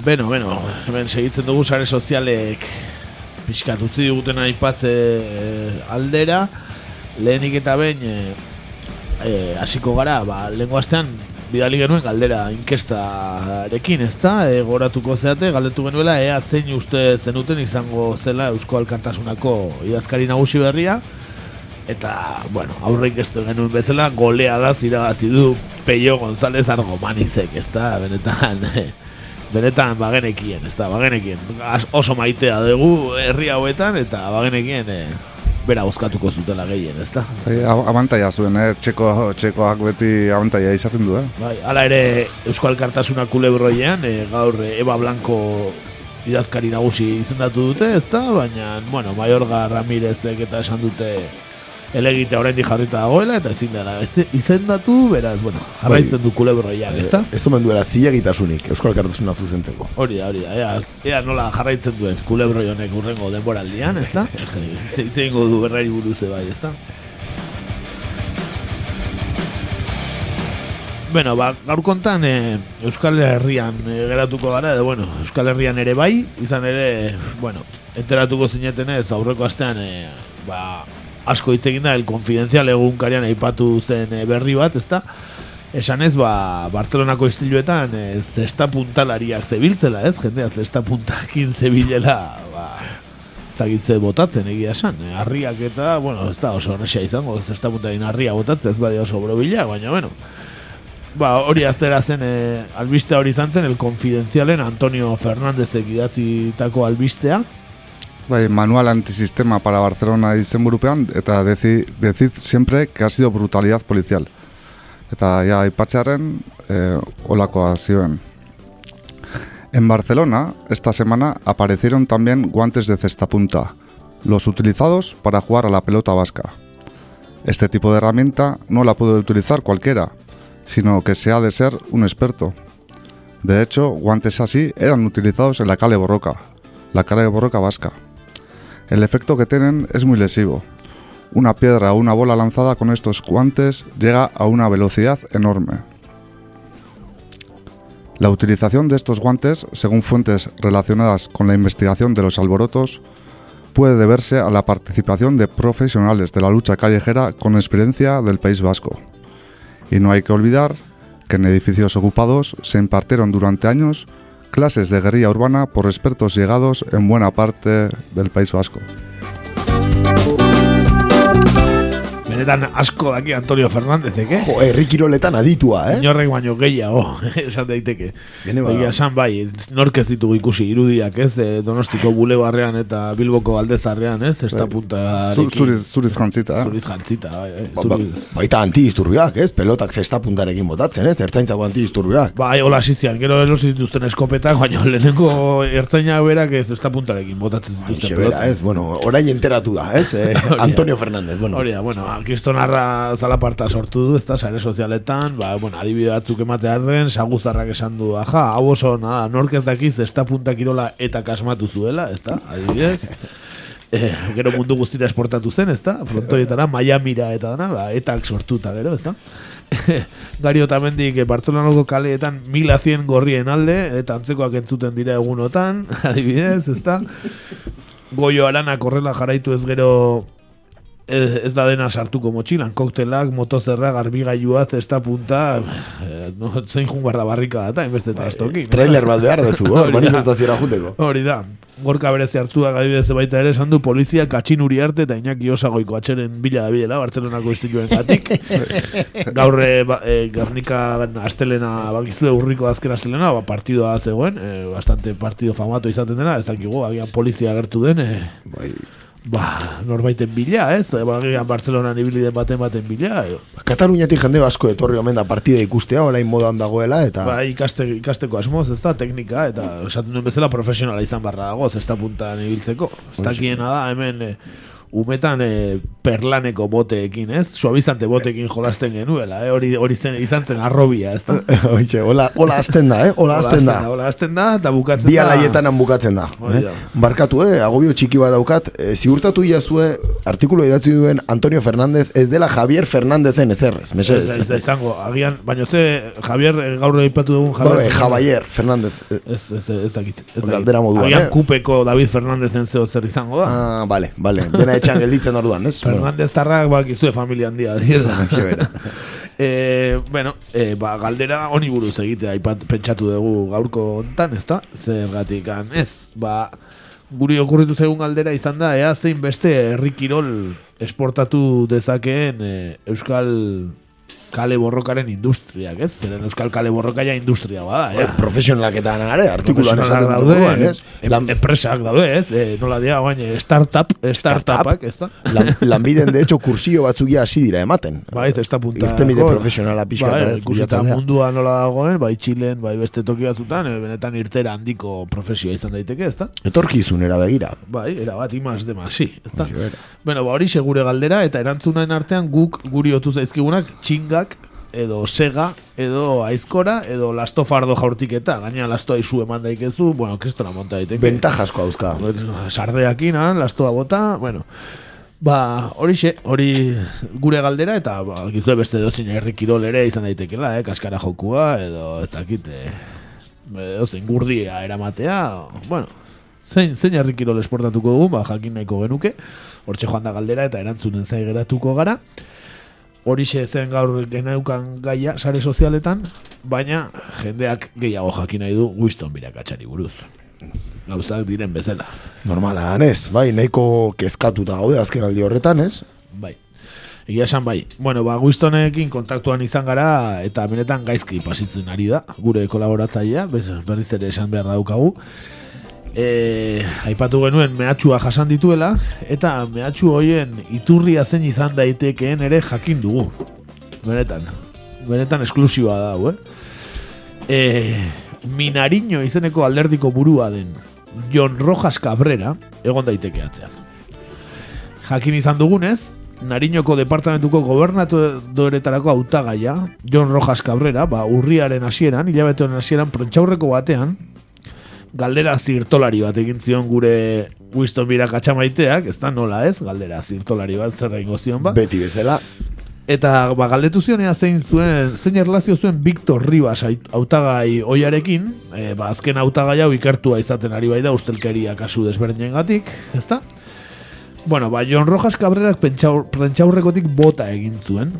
Beno, beno, hemen segitzen dugu sare sozialek pixkat utzi diguten aipatze eh, aldera lehenik eta behin eh, eh, hasiko gara, ba, lehenko astean bidali genuen galdera inkestarekin, ez da? E, goratuko zeate, galdetu genuela, ea zein uste zenuten izango zela Eusko Alkartasunako idazkari nagusi berria eta, bueno, aurreik ez genuen bezala, golea da ziragazi du Peio González Argomanizek, ez da? Benetan, benetan bagenekien, ez da, bagenekien. Oso maitea dugu herri hauetan, eta bagenekien e, bera bozkatuko zutela gehien, ez da? E, abantaia zuen, eh? Txeko, txekoak beti abantaia izaten du, eh? Bai, hala ere Euskal Kartasuna kulebroian, e, gaur e, Eba Blanco idazkari nagusi izendatu dute, ez da? Baina, bueno, Mayorga Ramirezek eta esan dute elegite oraindik jarrita dagoela eta ezin dela izendatu, beraz, bueno, jarraitzen du kulebroian, ez da? Ez omen duela zilegitasunik Euskal Kartasuna zuzentzeko. Hori da, hori da, ea, ea nola jarraitzen duen kulebroi honek urrengo denboraldian, ez da? Hitz egingo du berrari buruz bai, ez da? Bueno, ba, gaur kontan e, Euskal Herrian e, geratuko gara, edo bueno, Euskal Herrian ere bai, izan ere, bueno, enteratuko zinetenez aurreko astean, e, ba, asko hitz egin da, el confidencial egunkarian aipatu zen e, berri bat, ezta? Esan ez, ba, Bartzelonako istiluetan e, zesta puntalariak zebiltzela, ez? Jendea zesta puntakin zebilela, ba, ez da gitze botatzen egia esan. E, harriak eta, bueno, ez da oso horrexea izango, zesta puntakin harria botatzen, ez badi oso borobila, baina, bueno, Ba, hori aztera zen, e, albistea hori izan zen, el confidencialen Antonio Fernándezek idatzitako albistea. Manual antisistema para Barcelona izenburupean, eta deci, decid siempre que ha sido brutalidad policial. Eta ja, aipatzearen, eh, olakoa zioen. En Barcelona, esta semana, aparecieron también guantes de cesta punta, los utilizados para jugar a la pelota vasca. Este tipo de herramienta no la puede utilizar cualquiera, sino que se ha de ser un experto. De hecho, guantes así eran utilizados en la Cale Borroca, la Cale Borroca vasca. El efecto que tienen es muy lesivo. Una piedra o una bola lanzada con estos guantes llega a una velocidad enorme. La utilización de estos guantes, según fuentes relacionadas con la investigación de los alborotos, puede deberse a la participación de profesionales de la lucha callejera con experiencia del País Vasco. Y no hay que olvidar que en edificios ocupados se impartieron durante años clases de guerrilla urbana por expertos llegados en buena parte del País Vasco. Benetan asko daki Antonio Fernándezek, eh? Jo, herri kiroletan aditua, eh? Inorrek baino gehiago, esan daiteke. Gene ba- esan bai, nork ez ditugu ikusi irudiak, ez? De Donostiko bulebarrean eta Bilboko aldezarrean, ez? Esta punta Zu- Zuriz, zuriz jantzita, eh? Zuriz jantzita, bai, bai. Ba, ba, baita antidisturbioak, ez? Pelotak zesta puntarekin botatzen, ez? Ertzaintzako antidisturbioak. Bai, hola asizian, gero erosi dituzten eskopetak, baina lehenengo ertzaina berak ez esta puntarekin botatzen zituzten Xe bera, ez? Bueno, orain enteratu da, ez? Eh. Antonio Fernández, bueno. Hori da, bueno, kristonarra zalaparta sortu du, ez da, sare sozialetan, ba, bueno, adibide batzuk ematearen, saguzarrak esan du, aja, hau oso, nada, nork ez dakiz, ez da punta kirola eta kasmatu zuela, ez da, adibidez. Eh, gero mundu guztira esportatu zen, ez da, frontoietara, Miamira eta dana, ba, etak sortuta gero, ez da. Gari otamendik eh, Bartzelonako kaleetan mila cien gorrien alde, eta antzekoak entzuten dira egunotan, adibidez, ez da. Goio arana korrela jarraitu ez gero ez, da dena sartuko motxilan, koktelak, motozerra, garbigailua, zesta punta, eh, no, zein jungar da barrika da, enbeste eta estoki. Trailer bat behar dezu, hor, manifestaziora juteko. Hori da. Gorka berezi hartuak adibidez baita ere esan du polizia katxin uri arte eta inaki osagoiko atxeren bila da bilela Bartzelonako instituen gatik. Gaur e, e, Gernika astelena bakizue urriko azken astelena ba, partidoa zegoen, e, bastante partido famatu izaten dena, ez dakigu, agian polizia agertu den, e, ba, norbaiten bila, ez? Ba, Bartzelonan ibili den baten baten bila, e, Kataluniatik jende asko etorri omen da partida ikustea, orain modan dagoela, eta... Ba, ikaste, ikasteko asmoz, ez da, teknika, eta esaten duen bezala profesionala izan barra dago, ez da puntan ibiltzeko. Ez dakiena da, hemen, e, umetan e, perlaneko boteekin, ez? Suavizante boteekin jolasten genuela, eh? hori, hori zen, izan zen arrobia, ez da? Oitxe, hola, hola azten da, eh? Hola azten da. Hola azten da, eta bukatzen Bi da. alaietan han bukatzen da. Hori Eh? da. Barkatu, eh? Agobio txiki bat daukat. Eh, ziurtatu iazue, artikulu idatzi duen Antonio Fernández, ez dela Javier Fernándezen ezerrez, Ez, mesedez. ez, da izango, agian, baina ze, Javier, eh, gaur aipatu dugun Ba, Javier. eh, Javier Fernández. Ez, ez, ez dakit. Ez dakit. galdera moduan, Agian eh? kupeko David Fernandezen zeo zer izango da. Ah, vale, vale. Dena etxan gelditzen orduan, ez? Fernandez tarrak bakizue familia handia dira. Bera. Eh, bueno, eh, ba, galdera honi buruz egitea aipat, pentsatu dugu gaurko hontan, ezta? Zergatik ez, ba, guri okurritu zegun galdera izan da, ea zein beste herri kirol esportatu dezakeen eh, Euskal kale borrokaren industriak, ez? Zeren Euskal kale borroka ja industria bada, ja. Profesionalak eta nare, artikuluan esaten daude, duguan, ez? enpresak daude, ez? Eh, nola dia, bain, startup, startupak, ez da? Lan, lanbiden, de hecho, kursio batzuk ja hasi dira ematen. Bai, ez da punta. Irtenbide profesionala pixka bai, ikusita mundua nola dagoen, bai Txilen, bai beste toki batzutan, eh, benetan irtera handiko profesioa izan daiteke, ez da? Etorkizunera begira. Bai, era bat imaz de masi, ez da? Bueno, ba, hori segure galdera, eta erantzunaen artean guk guri otu zaizkigunak txingak, edo sega, edo aizkora, edo lastofardo jaurtiketa, gaina lastoa izu eman daikezu, bueno, kristona monta daiteke. Ventajasko hauzka. Sardeakin, lastoa bota, bueno, Ba, horixe, hori gure galdera eta ba, gizue beste dozin herri kirol ere izan daitekela, eh? kaskara jokua edo ez dakit, eh, edo zein gurdia eramatea, bueno, zein, zein herri kirol esportatuko dugu, ba, jakin nahiko genuke, hortxe joan da galdera eta erantzunen zai geratuko gara, horixe zen gaur geneukan gaia sare sozialetan, baina jendeak gehiago jakin nahi du Winston birakatxari buruz. Gauzak diren bezala. Normala, ez, bai, nahiko kezkatuta gaude azken aldi horretan, ez? Bai. Egia esan bai. Bueno, ba, Wistonekin kontaktuan izan gara eta benetan gaizki pasitzen ari da, gure kolaboratzailea, berriz ere esan behar daukagu. E, aipatu genuen mehatxua jasan dituela, eta mehatxu hoien iturria zen izan daitekeen ere jakin dugu. Benetan. Benetan esklusiba da, hau, eh? E, Minariño izeneko alderdiko burua den Jon Rojas Cabrera egon daiteke atzean. Jakin izan dugunez, Nariñoko departamentuko gobernadoretarako hautagaia, Jon Rojas Cabrera, ba, urriaren hasieran, hilabete honen hasieran, prontxaurreko batean, galdera zirtolari bat egin zion gure Winston Birak atxamaiteak, ez da nola ez, galdera zirtolari bat zer egingo zion ba. Beti bezala. Eta ba, galdetu zionea zein zuen, zein erlazio zuen Victor Rivas ait- hautagai oiarekin, e, ba, azken hautagai hau ikertua izaten ari bai da ustelkeria kasu desberdinen gatik, ezta? Bueno, ba, Jon Rojas Cabrerak pentsaur, prentxaurrekotik bota egin zuen,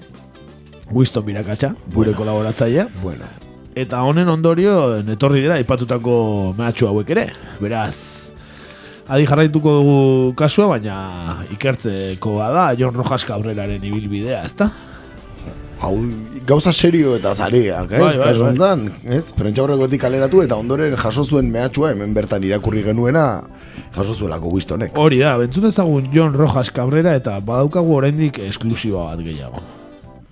Winston Birakatxa, gure kolaboratzailea. Bueno. Eta honen ondorio, etorri dira, ipatutako mehatxu hauek ere. Beraz, adi jarraituko dugu kasua, baina ikertzeko da Jon Rojas Cabreraren ibilbidea, ezta? Hau, gauza serio eta zareak, ez? Bai, bai, bai. ez? Prentxaurrekotik kaleratu eta ondoren jaso zuen mehatxua hemen bertan irakurri genuena jaso zuelako Wistonek. Hori da, bentzun ezagun Jon Rojas Cabrera eta badaukagu oraindik esklusiba bat gehiago.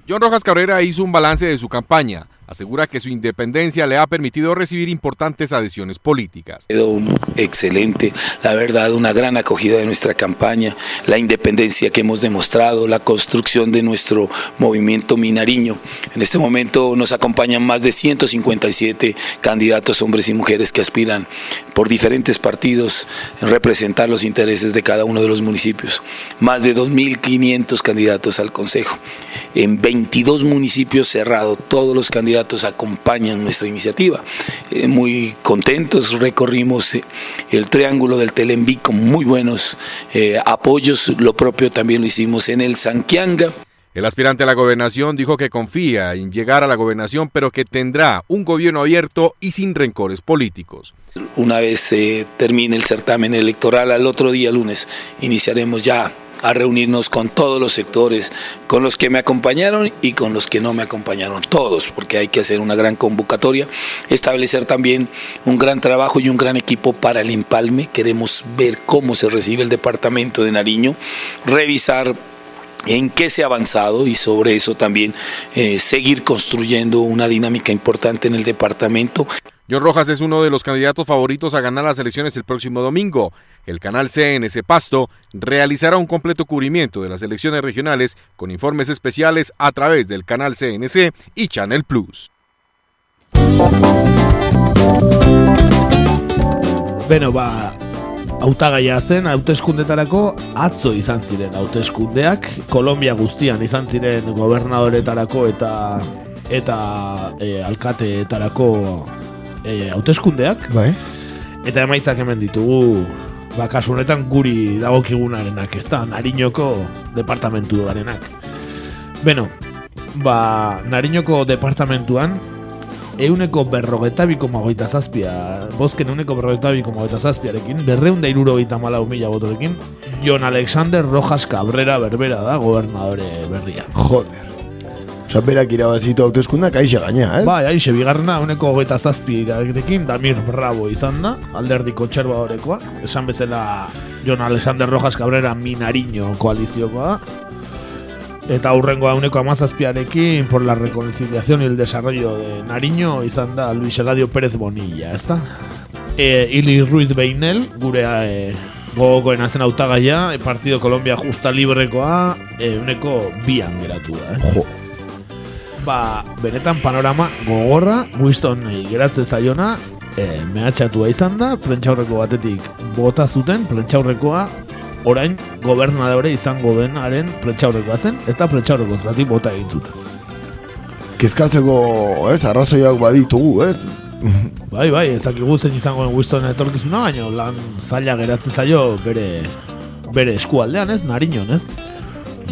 John Rojas Cabrera hizo un balance de su campaña. Asegura que su independencia le ha permitido recibir importantes adhesiones políticas. excelente, la verdad, una gran acogida de nuestra campaña, la independencia que hemos demostrado, la construcción de nuestro movimiento minariño. En este momento nos acompañan más de 157 candidatos, hombres y mujeres que aspiran por diferentes partidos en representar los intereses de cada uno de los municipios. Más de 2.500 candidatos al Consejo. En 22 municipios cerrados, todos los candidatos acompañan nuestra iniciativa. Eh, muy contentos, recorrimos eh, el triángulo del Telenví con muy buenos eh, apoyos. Lo propio también lo hicimos en el Sanquianga. El aspirante a la gobernación dijo que confía en llegar a la gobernación, pero que tendrá un gobierno abierto y sin rencores políticos. Una vez se termine el certamen electoral, al otro día, lunes, iniciaremos ya a reunirnos con todos los sectores, con los que me acompañaron y con los que no me acompañaron, todos, porque hay que hacer una gran convocatoria, establecer también un gran trabajo y un gran equipo para el empalme. Queremos ver cómo se recibe el departamento de Nariño, revisar en qué se ha avanzado y sobre eso también eh, seguir construyendo una dinámica importante en el departamento. John Rojas es uno de los candidatos favoritos a ganar las elecciones el próximo domingo. El canal CNC Pasto realizará un completo cubrimiento de las elecciones regionales con informes especiales a través del canal CNC y Channel Plus. Beno, ba, hautagaia zen hauteskundetarako atzo izan ziren hauteskundeak Kolombia guztian izan ziren gobernadoretarako eta eta e, alkateetarako e, hauteskundeak bai. eta emaitzak hemen ditugu ba, kasu honetan guri dagokigunarenak ez da, Nariñoko departamentu garenak Beno, ba, Nariñoko departamentuan euneko berrogeta bi koma hogeita zazpia, bozken euneko berrogeta bi koma hogeita zazpiarekin, berreunda iruro malau mila botorekin, Jon Alexander Rojas Cabrera berbera da gobernadore berria. Joder. Osa, berak irabazitu hauteskundak aixe gaina, ez? Bai, aixe, bigarrena, uneko hogeita zazpi irarekin, Damir Bravo izan da, alderdi kontserba horekoa, esan bezala Jon Alexander Rojas Cabrera Minariño koaliziokoa da, eta aurrengoa uneko amazazpiarekin por la reconciliación y el desarrollo de Nariño izan da Luis Eladio Pérez Bonilla, ez da? E, Ili Ruiz Beinel, gure e, gogokoen azen hautagaia, e, Partido Colombia Justa Librekoa, e, uneko bian geratu da, eh? Jo. Ba, benetan panorama gogorra, Winston geratzen zaiona, e, mehatxatua izan da, prentxaurreko batetik bota zuten, prentxaurrekoa orain gobernadore izango denaren prentxaurrekoa zen, eta prentxaurreko zati bota egin zuten. Kezkatzeko, ez, arrazoiak baditugu, ez? Bai, bai, ezakigu zen izango Winston etorkizuna, baina lan zaila geratzen zaio bere bere eskualdean, ez, nariñon, ez?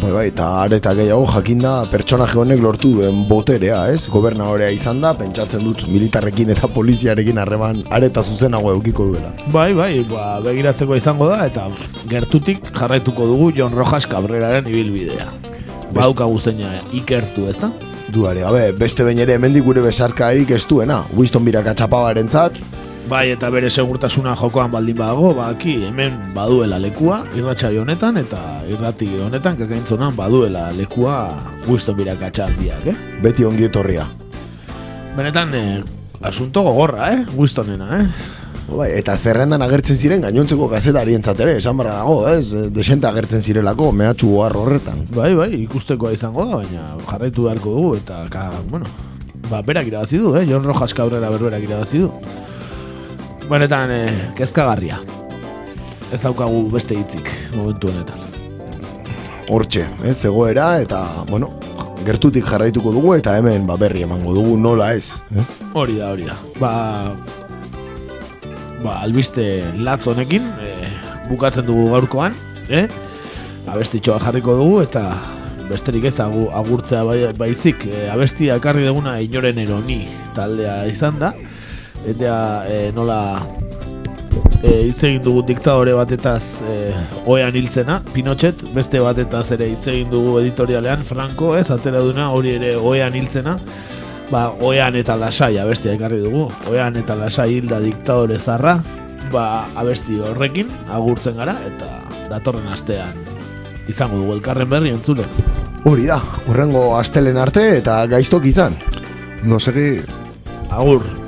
Bai, bai, eta areta gehiago jakinda pertsonaje honek lortu duen boterea, ez? Gobernadorea izan da, pentsatzen dut militarrekin eta poliziarekin harreman areta zuzenago eukiko duela. Bai, bai, ba, begiratzeko izango da, eta gertutik jarraituko dugu Jon Rojas Cabreraren ibilbidea. Baukagu zeina ikertu, ez da? Duare, gabe, beste behin ere hemendik gure besarka erik ez duena. Winston biraka txapabaren zat, Bai, eta bere segurtasuna jokoan baldin badago, baki hemen baduela lekua, irratxai honetan, eta irrati honetan, kakaintzonan baduela lekua Winston birakatxa handiak, eh? beti ongi etorria. Benetan, eh, asunto gogorra, eh? Winstonena, eh? Bai, eta zerrendan agertzen ziren gainontzeko gazetarien ere, esan barra dago, ez? Desente agertzen zirelako, mehatxu gohar horretan. Bai, bai, ikustekoa izango da, baina jarraitu beharko dugu, eta, ka, bueno, ba, berak irabazi du, eh? Jon Rojas Cabrera berberak irabazi du. Benetan, eh, kezkagarria. Ez daukagu beste hitzik momentu honetan. Hortxe, ez, egoera, eta, bueno, gertutik jarraituko dugu, eta hemen ba, berri emango dugu nola ez, ez? Hori da, hori da. Ba, ba albiste latz honekin, eh, bukatzen dugu gaurkoan, eh? Abestitxoa jarriko dugu, eta besterik ez agu, agurtzea bai, baizik, eh, abestia ekarri duguna inoren eroni taldea izan da, eta eh, nola e, hitz egin dugu diktadore batetaz e, oean hiltzena, Pinochet, beste batetaz ere hitz egin dugu editorialean, Franco, ez, atera duna, hori ere oean hiltzena, ba, oean eta lasai abestia ekarri dugu, oean eta lasai hilda diktadore zarra, ba, abesti horrekin, agurtzen gara, eta datorren astean izango dugu elkarren berri entzule. Hori da, urrengo astelen arte eta gaiztok izan. No segi Agur.